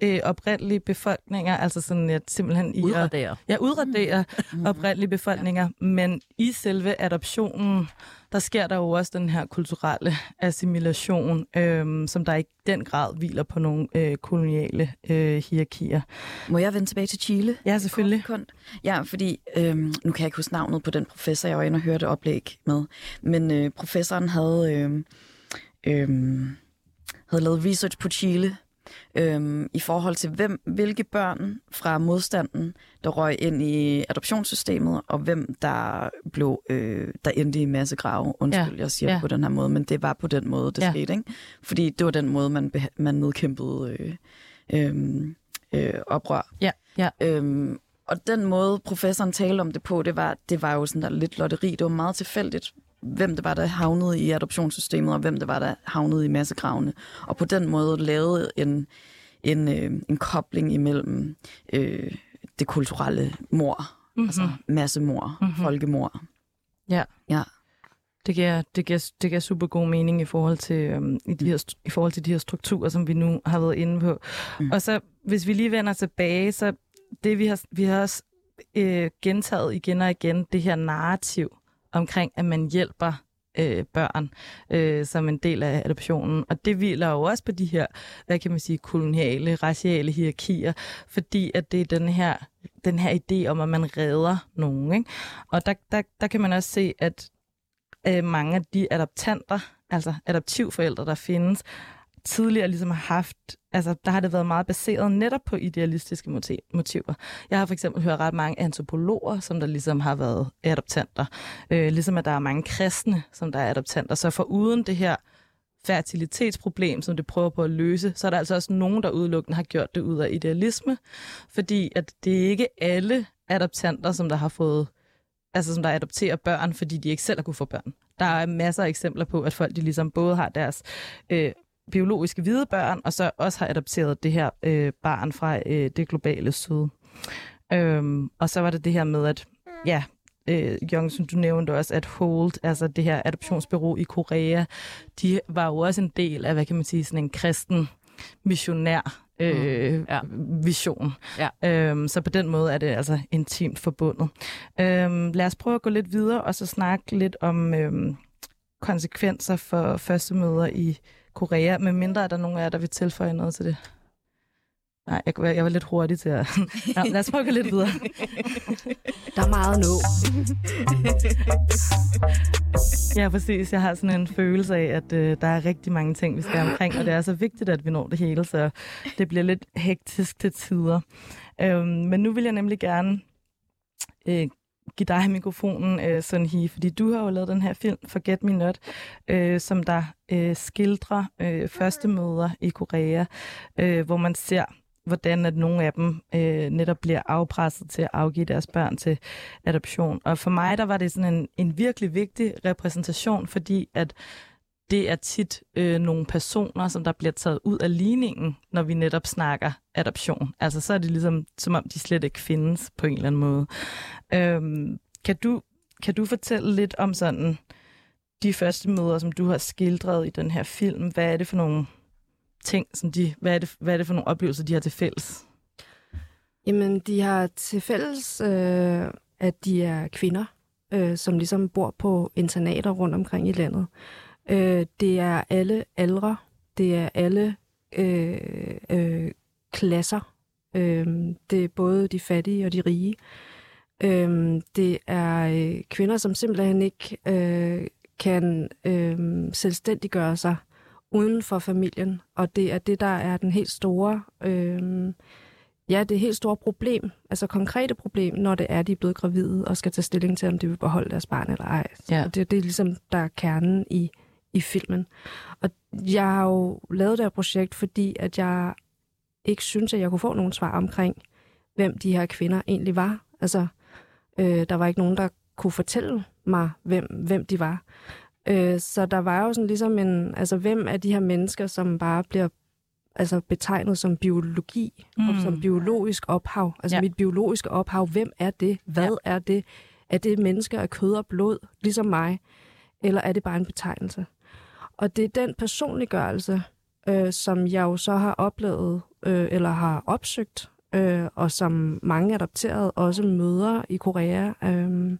øh, oprindelige befolkninger, altså sådan at simpelthen i udradere. At, ja, udradere mm. oprindelige befolkninger, ja. men i selve adoptionen, der sker der jo også den her kulturelle assimilation, øh, som der i den grad hviler på nogle øh, koloniale øh, hierarkier. Må jeg vende tilbage til Chile? Ja, selvfølgelig. Kort, ja, fordi øh, nu kan jeg ikke huske navnet på den professor, jeg var inde og hørte oplæg med, men øh, professoren havde... Øh, øh, havde lavet research på Chile øhm, i forhold til, hvem, hvilke børn fra modstanden, der røg ind i adoptionssystemet, og hvem der blev øh, der endte i massegrave. Undskyld, ja. jeg siger ja. på den her måde, men det var på den måde, det ja. skete. Ikke? Fordi det var den måde, man, man nedkæmpede øh, øh, øh, oprør. Ja. Ja. Øhm, og den måde, professoren talte om det på, det var, det var jo sådan der lidt lotteri. Det var meget tilfældigt, hvem det var, der havnede i adoptionssystemet, og hvem det var, der havnede i massegravene. Og på den måde lavede en, en, øh, en kobling imellem øh, det kulturelle mor, mm-hmm. altså massemor, mm-hmm. folkemor. Ja. ja. Det giver, det, giver, det giver super god mening i forhold, til, øhm, i, de her, i forhold til de her strukturer, som vi nu har været inde på. Mm. Og så, hvis vi lige vender tilbage, så det vi har, vi har også øh, gentaget igen og igen, det her narrativ omkring, at man hjælper øh, børn øh, som en del af adoptionen. Og det hviler jo også på de her, hvad kan man sige, koloniale, raciale hierarkier, fordi at det er den her, den her idé om, at man redder nogen. Ikke? Og der, der, der kan man også se, at øh, mange af de adoptanter, altså adoptivforældre, der findes, tidligere ligesom har haft, altså der har det været meget baseret netop på idealistiske motiver. Jeg har for eksempel hørt ret mange antropologer, som der ligesom har været adoptanter. Øh, ligesom at der er mange kristne, som der er adoptanter. Så for uden det her fertilitetsproblem, som det prøver på at løse, så er der altså også nogen, der udelukkende har gjort det ud af idealisme, fordi at det er ikke alle adoptanter, som der har fået altså som der adopterer børn, fordi de ikke selv har kunne få børn. Der er masser af eksempler på, at folk de ligesom både har deres øh, biologiske hvide børn, og så også har adopteret det her øh, barn fra øh, det globale syd. Øhm, og så var det det her med, at ja, øh, som du nævnte også, at Hold, altså det her adoptionsbureau i Korea, de var jo også en del af, hvad kan man sige, sådan en kristen missionær øh, mm. ja. vision. Ja. Øhm, så på den måde er det altså intimt forbundet. Øhm, lad os prøve at gå lidt videre og så snakke lidt om øhm, konsekvenser for første møder i Korea, med mindre er der nogen af jer, der vil tilføje noget til det. Nej, jeg, jeg var lidt hurtig til at... Ja, lad os prøve lidt videre. Der er meget nå. [laughs] ja, præcis. Jeg har sådan en følelse af, at øh, der er rigtig mange ting, vi skal omkring, og det er så vigtigt, at vi når det hele, så det bliver lidt hektisk til tider. Øhm, men nu vil jeg nemlig gerne øh, give dig mikrofonen, øh, Sunhi, fordi du har jo lavet den her film, Forget Me Not, øh, som der øh, skildrer øh, første møder i Korea, øh, hvor man ser hvordan at nogle af dem øh, netop bliver afpresset til at afgive deres børn til adoption. Og for mig der var det sådan en, en virkelig vigtig repræsentation, fordi at det er tit øh, nogle personer, som der bliver taget ud af ligningen, når vi netop snakker adoption. Altså så er det ligesom, som om de slet ikke findes på en eller anden måde. Øhm, kan, du, kan du fortælle lidt om sådan de første møder, som du har skildret i den her film? Hvad er det for nogle ting, som de, hvad, er det, hvad er det for nogle oplevelser, de har til fælles? Jamen, de har til fælles, øh, at de er kvinder, øh, som ligesom bor på internater rundt omkring i landet. Øh, det er alle aldre, det er alle øh, øh, klasser. Øh, det er både de fattige og de rige. Øh, det er øh, kvinder, som simpelthen ikke øh, kan øh, selvstændiggøre sig uden for familien, og det er det, der er den helt store, øh, ja, det helt store problem, altså konkrete problem, når det er, de er blevet gravide og skal tage stilling til, om de vil beholde deres barn eller ej. Ja. Og det, det er ligesom, der er kernen i, i filmen. Og jeg har jo lavet det her projekt, fordi at jeg ikke synes, at jeg kunne få nogen svar omkring, hvem de her kvinder egentlig var. Altså, øh, der var ikke nogen, der kunne fortælle mig, hvem, hvem de var. Øh, så der var jo sådan ligesom en, altså hvem er de her mennesker, som bare bliver altså betegnet som biologi, mm. og som biologisk ophav. Altså ja. mit biologiske ophav, hvem er det? Hvad ja. er det? Er det mennesker af kød og blod, ligesom mig? Eller er det bare en betegnelse? Og det er den personliggørelse, øh, som jeg jo så har oplevet, øh, eller har opsøgt, øh, og som mange adopterede også møder i Korea. Øh,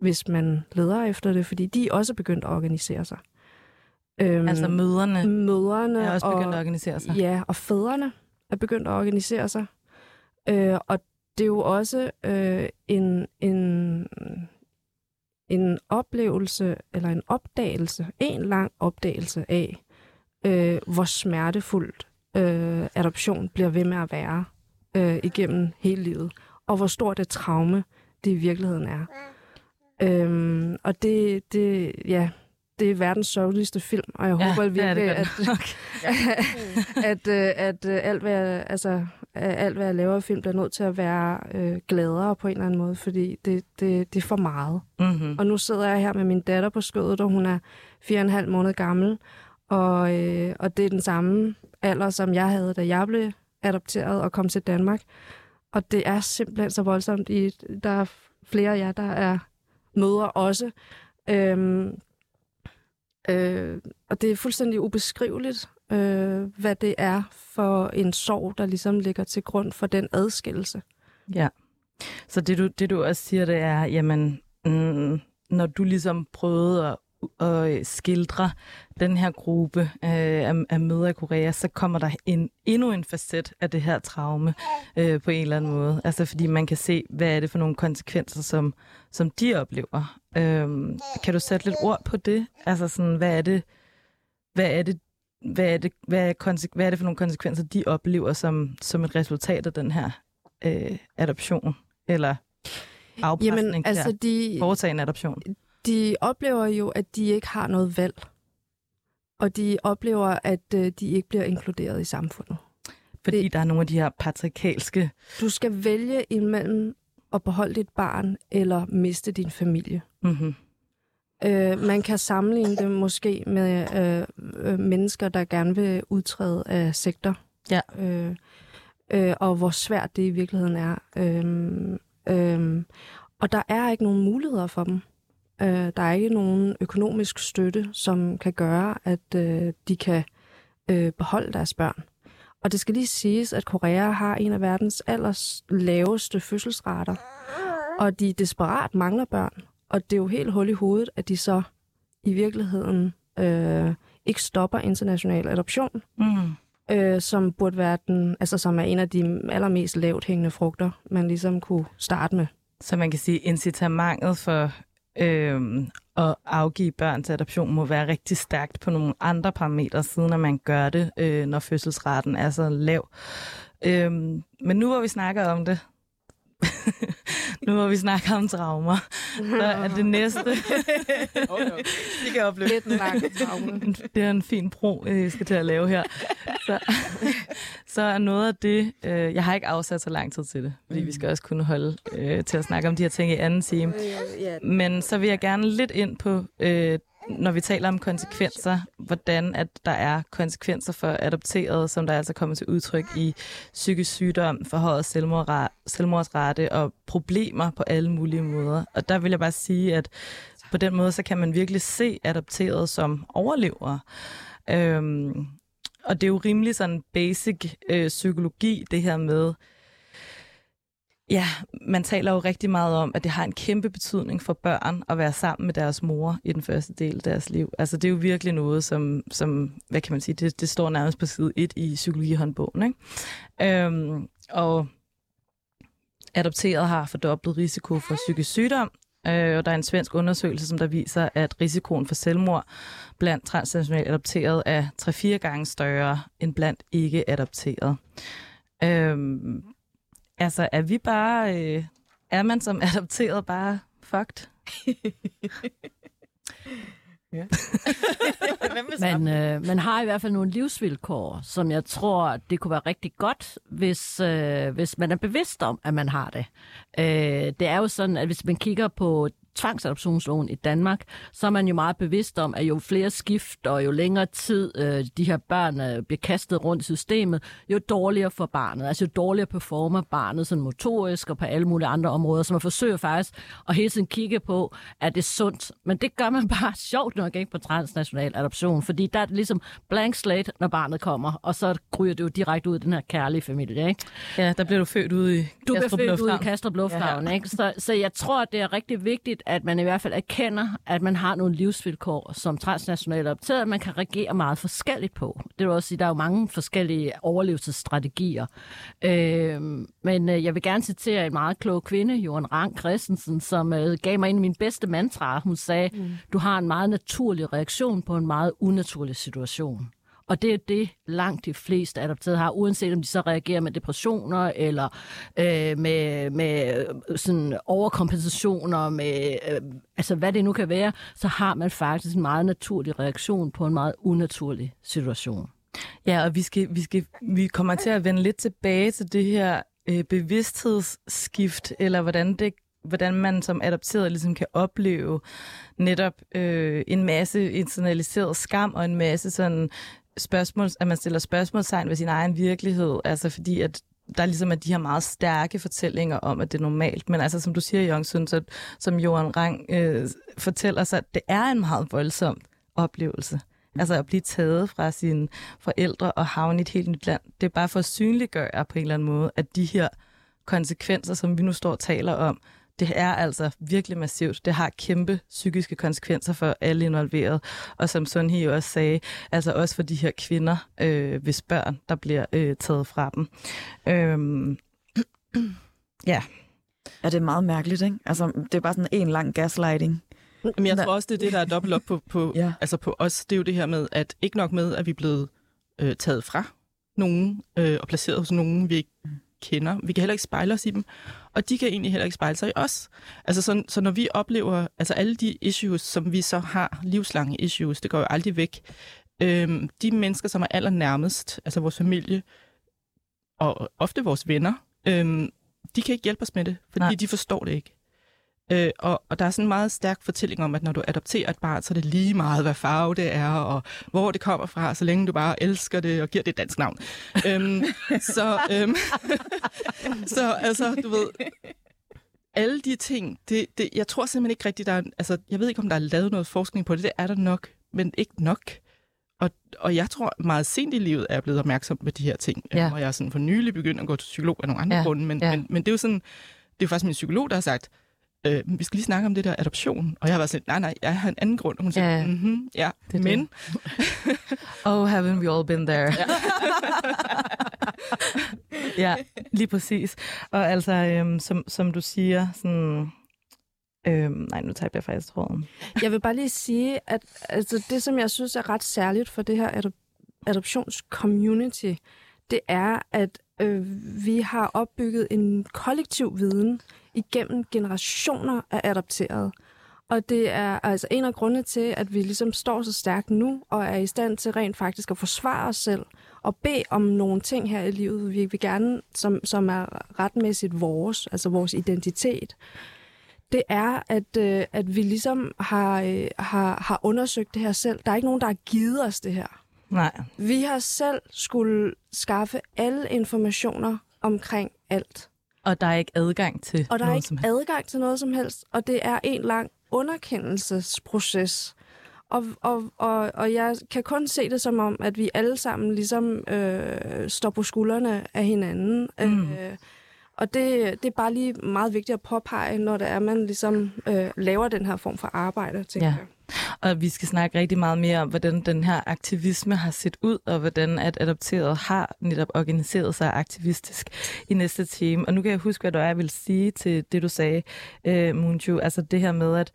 hvis man leder efter det, fordi de er også begyndt at organisere sig. Øhm, altså møderne, møderne er også begyndt og, at organisere sig? Ja, og fædrene er begyndt at organisere sig. Øh, og det er jo også øh, en, en, en oplevelse, eller en opdagelse, en lang opdagelse af, øh, hvor smertefuldt øh, adoption bliver ved med at være øh, igennem hele livet, og hvor stort et traume det i virkeligheden er. Øhm, og det, det, ja, det er verdens sørgeligste film, og jeg ja, håber virkelig, det at, [laughs] at, at, at, at alt, hvad jeg, altså, alt, hvad jeg laver i film, bliver nødt til at være øh, gladere på en eller anden måde, fordi det, det, det er for meget. Mm-hmm. Og nu sidder jeg her med min datter på skødet, og hun er fire og en halv måned gammel, og, øh, og det er den samme alder, som jeg havde, da jeg blev adopteret og kom til Danmark. Og det er simpelthen så voldsomt. I, der er flere af jer, der er møder også. Øhm, øh, og det er fuldstændig ubeskriveligt, øh, hvad det er for en sorg, der ligesom ligger til grund for den adskillelse. Ja, så det du, det du også siger, det er, jamen, mm, når du ligesom prøvede at at øh, skildre den her gruppe øh, af, af møder i Korea, så kommer der en, endnu en facet af det her traume øh, på en eller anden måde. Altså fordi man kan se, hvad er det for nogle konsekvenser, som, som de oplever. Øh, kan du sætte lidt ord på det? Altså sådan, hvad er det, hvad er det, hvad er det, hvad er, konsek- hvad er det for nogle konsekvenser, de oplever som, som et resultat af den her øh, adoption? Eller afpresning Jamen, altså de, foretage en adoption? De oplever jo, at de ikke har noget valg. Og de oplever, at øh, de ikke bliver inkluderet i samfundet. Fordi det, der er nogle af de her patriarkalske... Du skal vælge imellem at beholde dit barn eller miste din familie. Mm-hmm. Øh, man kan sammenligne det måske med øh, øh, mennesker, der gerne vil udtræde af sektor. Ja. Øh, øh, og hvor svært det i virkeligheden er. Øh, øh, Og der er ikke nogen muligheder for dem. Øh, der er ikke nogen økonomisk støtte, som kan gøre, at øh, de kan øh, beholde deres børn. Og det skal lige siges, at Korea har en af verdens allers laveste fødselsrater, og de desperat mangler børn. Og det er jo helt hul i hovedet, at de så i virkeligheden øh, ikke stopper international adoption, mm. øh, som burde være den, altså som er en af de allermest lavt hængende frugter, man ligesom kunne starte med. Så man kan sige, incitamentet for øh, at afgive børn til adoption må være rigtig stærkt på nogle andre parametre, siden at man gør det, øh, når fødselsraten er så lav. Øh, men nu hvor vi snakker om det, [laughs] nu hvor vi snakker om traumer, så er det [laughs] næste... det kan opleve. Det er en fin bro, jeg skal til at lave her. Så, [laughs] så er noget af det... Øh, jeg har ikke afsat så lang tid til det, fordi vi skal også kunne holde øh, til at snakke om de her ting i anden time. Men så vil jeg gerne lidt ind på øh, når vi taler om konsekvenser, hvordan at der er konsekvenser for adopterede, som der altså kommer til udtryk i psykisk sygdom, forhøjet selvmordsrate og problemer på alle mulige måder. Og der vil jeg bare sige, at på den måde, så kan man virkelig se adopterede som overlevere. Øhm, og det er jo rimelig sådan basic øh, psykologi, det her med, Ja, man taler jo rigtig meget om, at det har en kæmpe betydning for børn at være sammen med deres mor i den første del af deres liv. Altså det er jo virkelig noget, som, som hvad kan man sige, det, det står nærmest på side 1 i psykologihåndbogen. Ikke? Øhm, og adopteret har fordoblet risiko for psykisk sygdom, øh, og der er en svensk undersøgelse, som der viser, at risikoen for selvmord blandt transnationalt adopteret er 3-4 gange større end blandt ikke adopteret. Øhm, Altså, er vi bare... Øh, er man som adopteret bare fucked? [laughs] ja. [laughs] man, øh, man har i hvert fald nogle livsvilkår, som jeg tror, det kunne være rigtig godt, hvis, øh, hvis man er bevidst om, at man har det. Øh, det er jo sådan, at hvis man kigger på tvangsadoptionsloven i Danmark, så er man jo meget bevidst om, at jo flere skift og jo længere tid øh, de her børn øh, bliver kastet rundt i systemet, jo dårligere for barnet. Altså jo dårligere performer barnet sådan motorisk og på alle mulige andre områder. Så man forsøger faktisk at hele tiden kigge på, at det er sundt. Men det gør man [laughs] bare sjovt nok ikke på transnational adoption, fordi der er det ligesom blank slate, når barnet kommer, og så ryger det jo direkte ud i den her kærlige familie. Ikke? Ja, der bliver du født ud i Du bliver født ud i Kastrup Lufthavn. Ja. Ikke? Så, så jeg tror, det er rigtig vigtigt, at man i hvert fald erkender, at man har nogle livsvilkår som transnationale optaget, man kan reagere meget forskelligt på. Det vil også sige, at der er jo mange forskellige overlevelsesstrategier. Øh, men jeg vil gerne citere en meget klog kvinde, Johan Rang Christensen, som øh, gav mig en af mine bedste mantraer. Hun sagde, mm. du har en meget naturlig reaktion på en meget unaturlig situation. Og det er det, langt de fleste adopterede har, uanset om de så reagerer med depressioner, eller øh, med, med øh, sådan overkompensationer, med øh, altså hvad det nu kan være, så har man faktisk en meget naturlig reaktion på en meget unaturlig situation. Ja, og vi, skal, vi, skal, vi kommer til at vende lidt tilbage til det her øh, bevidsthedsskift, eller hvordan det hvordan man som adopteret ligesom kan opleve netop øh, en masse internaliseret skam og en masse sådan spørgsmål, at man stiller spørgsmålstegn ved sin egen virkelighed, altså fordi at der ligesom er de her meget stærke fortællinger om, at det er normalt. Men altså, som du siger, Jongsun, så, som Johan Rang øh, fortæller sig, det er en meget voldsom oplevelse. Altså at blive taget fra sine forældre og havne i et helt nyt land. Det er bare for at synliggøre på en eller anden måde, at de her konsekvenser, som vi nu står og taler om, det er altså virkelig massivt. Det har kæmpe psykiske konsekvenser for alle involveret. Og som Sunhi jo også sagde, altså også for de her kvinder, øh, hvis børn, der bliver øh, taget fra dem. Øhm, [clears throat] ja. Ja, det er meget mærkeligt, ikke? Altså, det er bare sådan en lang gaslighting. Men jeg tror også, det er det, der er dobbelt op på, på, [laughs] ja. altså på os. Det er jo det her med, at ikke nok med, at vi er blevet øh, taget fra nogen øh, og placeret hos nogen, vi ikke kender. Vi kan heller ikke spejle os i dem, og de kan egentlig heller ikke spejle sig i os. Altså så, så når vi oplever, altså alle de issues, som vi så har, livslange issues, det går jo aldrig væk. Øhm, de mennesker, som er allernærmest, altså vores familie, og ofte vores venner, øhm, de kan ikke hjælpe os med det, fordi Nej. de forstår det ikke. Øh, og, og der er sådan en meget stærk fortælling om, at når du adopterer et barn, så er det lige meget, hvad farve det er, og hvor det kommer fra, så længe du bare elsker det og giver det et dansk navn. øhm, [laughs] så, øhm, [laughs] så altså, du ved, alle de ting, det, det, jeg tror simpelthen ikke rigtigt, der er, altså, jeg ved ikke, om der er lavet noget forskning på det, det er der nok, men ikke nok. Og, og jeg tror meget sent i livet er jeg blevet opmærksom på de her ting, ja. og jeg er sådan for nylig begyndt at gå til psykolog af nogle andre ja. grunde, men, ja. men, men det er jo sådan, det er faktisk min psykolog, der har sagt, øh, vi skal lige snakke om det der adoption. Og jeg har været sådan, nej, nej, jeg har en anden grund. Og hun siger, ja, mm-hmm, ja det men... [laughs] oh, haven't we all been there? Ja. [laughs] ja, lige præcis. Og altså, øhm, som, som du siger, sådan, Øhm, nej, nu tager jeg faktisk tråden. [laughs] Jeg vil bare lige sige, at altså, det, som jeg synes er ret særligt for det her adop- adoptionscommunity, det er, at øh, vi har opbygget en kollektiv viden igennem generationer af adopterede. Og det er altså en af grundene til, at vi ligesom står så stærkt nu, og er i stand til rent faktisk at forsvare os selv, og bede om nogle ting her i livet, vi vil gerne, som, som er retmæssigt vores, altså vores identitet. Det er, at, øh, at vi ligesom har, øh, har, har undersøgt det her selv. Der er ikke nogen, der har givet os det her. Nej. Vi har selv skulle skaffe alle informationer omkring alt. Og der er ikke adgang til Og der er ikke adgang til noget som helst, og det er en lang underkendelsesproces. Og, og, og, og jeg kan kun se det som om, at vi alle sammen ligesom øh, står på skuldrene af hinanden. Mm. Øh, og det, det er bare lige meget vigtigt at påpege, når det er, man ligesom øh, laver den her form for arbejde, tænker ja. jeg. Og vi skal snakke rigtig meget mere om, hvordan den her aktivisme har set ud, og hvordan at adopteret har netop organiseret sig aktivistisk i næste time. Og nu kan jeg huske, hvad du er, jeg vil sige til det, du sagde, øh, Munju. Altså det her med, at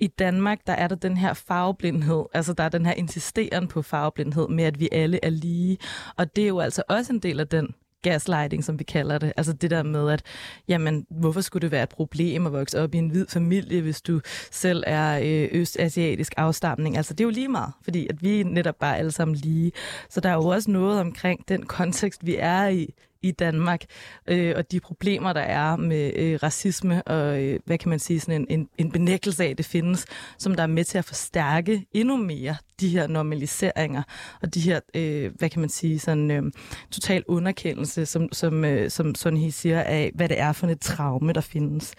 i Danmark, der er der den her farveblindhed, altså der er den her insisteren på farveblindhed med, at vi alle er lige. Og det er jo altså også en del af den gaslighting, som vi kalder det. Altså det der med, at jamen, hvorfor skulle det være et problem at vokse op i en hvid familie, hvis du selv er øh, østasiatisk afstamning? Altså det er jo lige meget, fordi at vi er netop bare alle sammen lige. Så der er jo også noget omkring den kontekst, vi er i i Danmark, øh, og de problemer, der er med øh, racisme og, øh, hvad kan man sige, sådan en, en, en benægtelse af, at det findes, som der er med til at forstærke endnu mere de her normaliseringer og de her, øh, hvad kan man sige, sådan øh, total underkendelse, som, som, øh, som Sonhi siger, af hvad det er for et traume, der findes.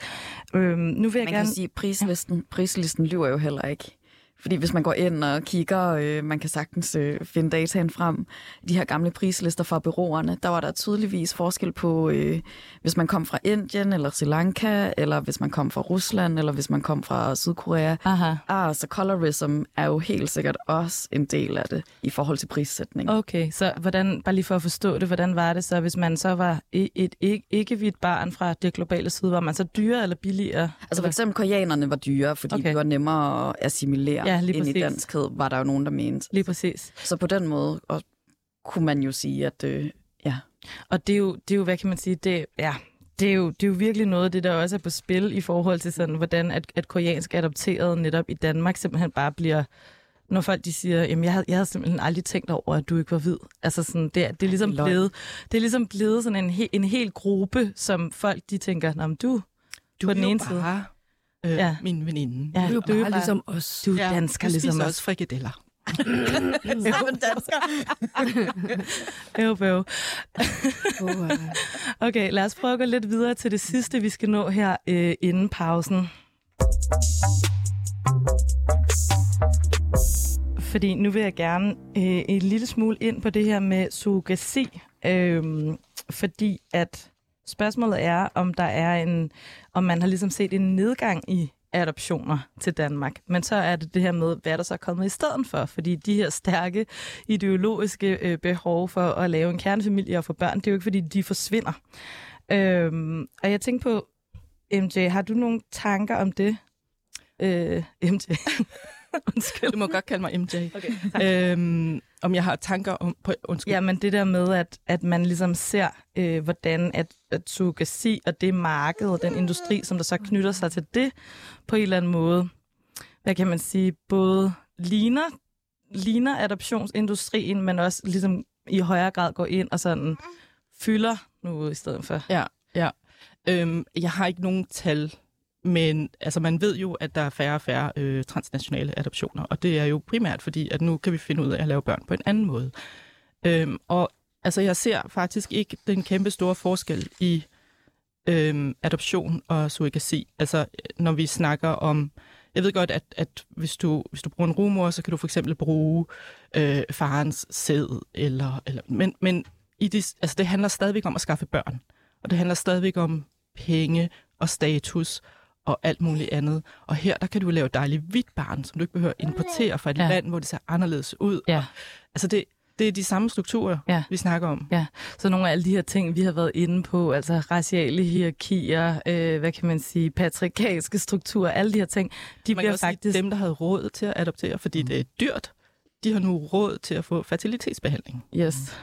Øh, nu vil jeg man gerne... kan sige, prislisten, prislisten lyver jo heller ikke. Fordi hvis man går ind og kigger, øh, man kan sagtens øh, finde dataen frem, de her gamle prislister fra byråerne, der var der tydeligvis forskel på, øh, hvis man kom fra Indien eller Sri Lanka, eller hvis man kom fra Rusland, eller hvis man kom fra Sydkorea. Aha. Ah, så colorism er jo helt sikkert også en del af det i forhold til prissætning. Okay, så hvordan, bare lige for at forstå det, hvordan var det så, hvis man så var et, et ikke-hvidt barn fra det globale syd, var man så dyrere eller billigere? Altså for eksempel koreanerne var dyre, fordi okay. de var nemmere at assimilere ja, lige ind præcis. i danskhed, var der jo nogen, der mente. Lige præcis. Så på den måde og kunne man jo sige, at øh, ja. Og det er, jo, det er jo, hvad kan man sige, det, ja, det er, jo, det er jo virkelig noget af det, der også er på spil i forhold til sådan, hvordan at, at koreansk adopteret netop i Danmark simpelthen bare bliver når folk de siger, jamen jeg havde, jeg havde simpelthen aldrig tænkt over, at du ikke var hvid. Altså sådan, det, er, det er ligesom blevet, det er ligesom blevet sådan en, he, en hel gruppe, som folk de tænker, Nå, du, du på den ene side. Øh, ja. min veninde. Ja, du er jo bare, bare ligesom os. Du er ja, dansker du ligesom os. også frikadeller. [laughs] Sammen dansker. Øv, øv. [laughs] okay, lad os prøve at gå lidt videre til det sidste, vi skal nå her øh, inden pausen. Fordi nu vil jeg gerne øh, en lille smule ind på det her med surrogasi. Øh, fordi at Spørgsmålet er, om der er en, om man har ligesom set en nedgang i adoptioner til Danmark. Men så er det det her med, hvad er der så kommet i stedet for? Fordi de her stærke ideologiske øh, behov for at lave en kernefamilie og få børn, det er jo ikke, fordi de forsvinder. Øhm, og jeg tænker på, MJ, har du nogle tanker om det? Øh, MJ. [laughs] Undskyld. Du må godt kalde mig MJ. Okay, øhm, om jeg har tanker om... På, undskyld. Ja, men det der med, at, at man ligesom ser, øh, hvordan at, at surrogasi og det marked og den industri, som der så knytter sig til det, på en eller anden måde, hvad kan man sige, både ligner, ligner adoptionsindustrien, men også ligesom i højere grad går ind og sådan fylder noget i stedet for. Ja, ja. Øhm, jeg har ikke nogen tal men altså, man ved jo, at der er færre og færre øh, transnationale adoptioner, og det er jo primært fordi, at nu kan vi finde ud af at lave børn på en anden måde. Øhm, og altså, jeg ser faktisk ikke den kæmpe store forskel i øhm, adoption og surrogasi. Altså, når vi snakker om... Jeg ved godt, at, at hvis, du, hvis du bruger en rumor, så kan du for eksempel bruge øh, farens sæd, eller, eller, men, men i det, altså, det handler stadigvæk om at skaffe børn. Og det handler stadigvæk om penge og status og alt muligt andet. Og her, der kan du lave dejligt hvidt barn, som du ikke behøver importere fra et ja. land, hvor det ser anderledes ud. Ja. Og, altså det, det er de samme strukturer, ja. vi snakker om. Ja, så nogle af alle de her ting, vi har været inde på, altså raciale hierarkier, øh, hvad kan man sige, patriarkalske strukturer, alle de her ting, de man bliver faktisk... dem, der havde råd til at adoptere, fordi mm. det er dyrt, de har nu råd til at få fertilitetsbehandling. Yes.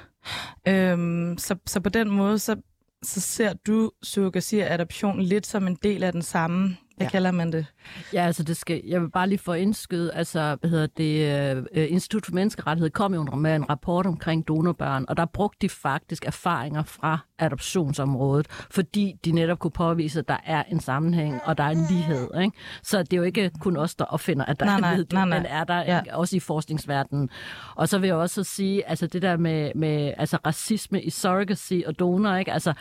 Mm. Øhm, så, så på den måde, så, så ser du surrogasi og adoption lidt som en del af den samme hvad ja. kalder man det? Ja, altså det skal, jeg vil bare lige få indskyde, altså hvad hedder det, uh, Institut for Menneskerettighed kom jo med en rapport omkring donorbørn, og der brugte de faktisk erfaringer fra adoptionsområdet, fordi de netop kunne påvise, at der er en sammenhæng, og der er en lighed. Ikke? Så det er jo ikke kun os, der opfinder, at der nej, er en lighed, nej, nej. men er der ja. også i forskningsverdenen. Og så vil jeg også sige, altså det der med, med altså racisme i surrogacy og donor, ikke? Altså,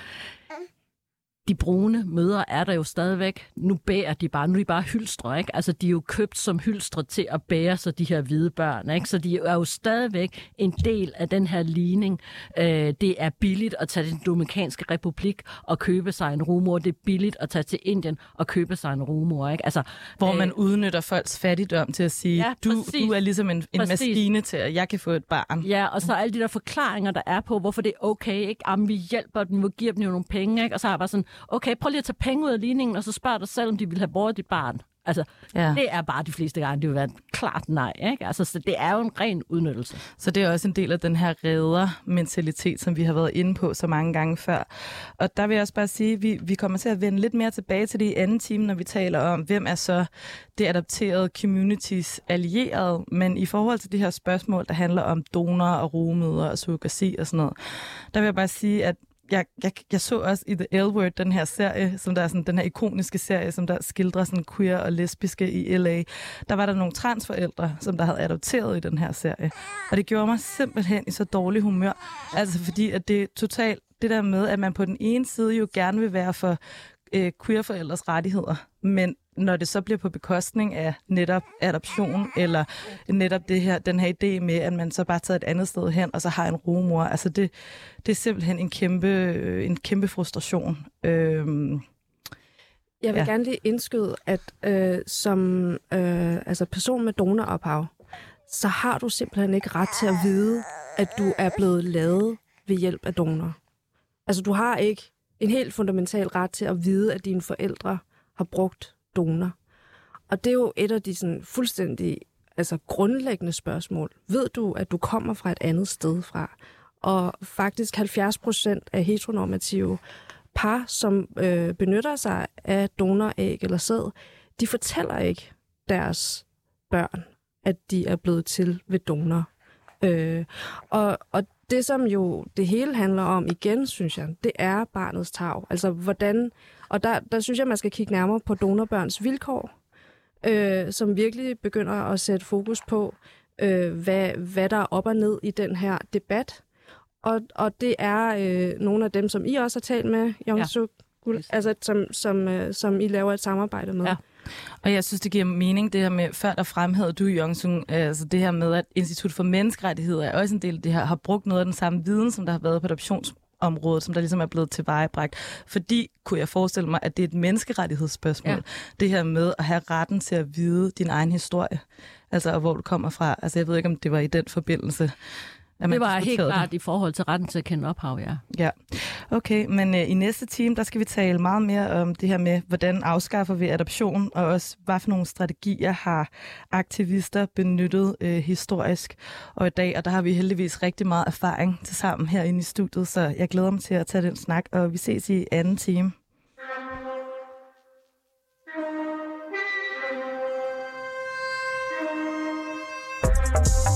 de brune møder er der jo stadigvæk. Nu bærer de bare, nu er de bare hylstre, ikke? Altså, de er jo købt som hylstre til at bære sig de her hvide børn, ikke? Så de er jo stadigvæk en del af den her ligning. Øh, det er billigt at tage til den Dominikanske Republik og købe sig en rumor. Det er billigt at tage til Indien og købe sig en rumor, ikke? Altså, Hvor man øh, udnytter folks fattigdom til at sige, ja, du, du er ligesom en, en maskine til, at jeg kan få et barn. Ja, og så alle de der forklaringer, der er på, hvorfor det er okay, ikke? Jamen, vi hjælper dem, vi giver dem jo nogle penge, ikke? Og så har jeg bare sådan, okay, prøv lige at tage penge ud af ligningen, og så spørg dig selv, om de vil have båret dit barn. Altså, ja. det er bare de fleste gange, det vil være klart nej. Ikke? Altså, så det er jo en ren udnyttelse. Så det er også en del af den her redder-mentalitet, som vi har været inde på så mange gange før. Og der vil jeg også bare sige, at vi, vi kommer til at vende lidt mere tilbage til det i anden time, når vi taler om, hvem er så det adapterede communities allierede. Men i forhold til de her spørgsmål, der handler om donorer og rumøder og surrogasi og sådan noget, der vil jeg bare sige, at jeg, jeg, jeg så også i The L-Word, den her serie, som der er sådan, den her ikoniske serie, som der skildrer sådan queer og lesbiske i LA. Der var der nogle transforældre, som der havde adopteret i den her serie. Og det gjorde mig simpelthen i så dårlig humør. Altså fordi, at det er totalt det der med, at man på den ene side jo gerne vil være for øh, queer-forældres rettigheder, men når det så bliver på bekostning af netop adoption, eller netop det her, den her idé med, at man så bare tager et andet sted hen, og så har en rumor, altså det, det er simpelthen en kæmpe, en kæmpe frustration. Øhm, jeg vil ja. gerne lige indskyde, at øh, som øh, altså person med donorophav, så har du simpelthen ikke ret til at vide, at du er blevet lavet ved hjælp af donor. Altså du har ikke en helt fundamental ret til at vide, at dine forældre har brugt donor. Og det er jo et af de sådan, fuldstændig altså, grundlæggende spørgsmål. Ved du, at du kommer fra et andet sted fra? Og faktisk 70 procent af heteronormative par, som øh, benytter sig af donoræg eller sæd, de fortæller ikke deres børn, at de er blevet til ved donor. Øh, og, og det, som jo det hele handler om igen, synes jeg, det er barnets tag. Altså, hvordan... Og der, der synes jeg, man skal kigge nærmere på donorbørns vilkår, øh, som virkelig begynder at sætte fokus på, øh, hvad, hvad der er op og ned i den her debat. Og, og det er øh, nogle af dem, som I også har talt med, Jong ja. altså, som, som, øh, som I laver et samarbejde med. Ja. Og jeg synes, det giver mening, det her med, før der fremhævede du, Jong altså det her med, at Institut for Menneskerettigheder er også en del af det her, har brugt noget af den samme viden, som der har været på adoptionsområdet, som der ligesom er blevet tilvejebragt. Fordi kunne jeg forestille mig, at det er et menneskerettighedsspørgsmål. Ja. Det her med at have retten til at vide din egen historie. Altså, og hvor du kommer fra. Altså, jeg ved ikke, om det var i den forbindelse. Det var helt klart det. i forhold til retten til at kende ophav, ja. Ja, okay, men uh, i næste time, der skal vi tale meget mere om det her med, hvordan afskaffer vi adoption, og også hvad for nogle strategier har aktivister benyttet uh, historisk og i dag, og der har vi heldigvis rigtig meget erfaring til sammen herinde i studiet, så jeg glæder mig til at tage den snak, og vi ses i anden time. you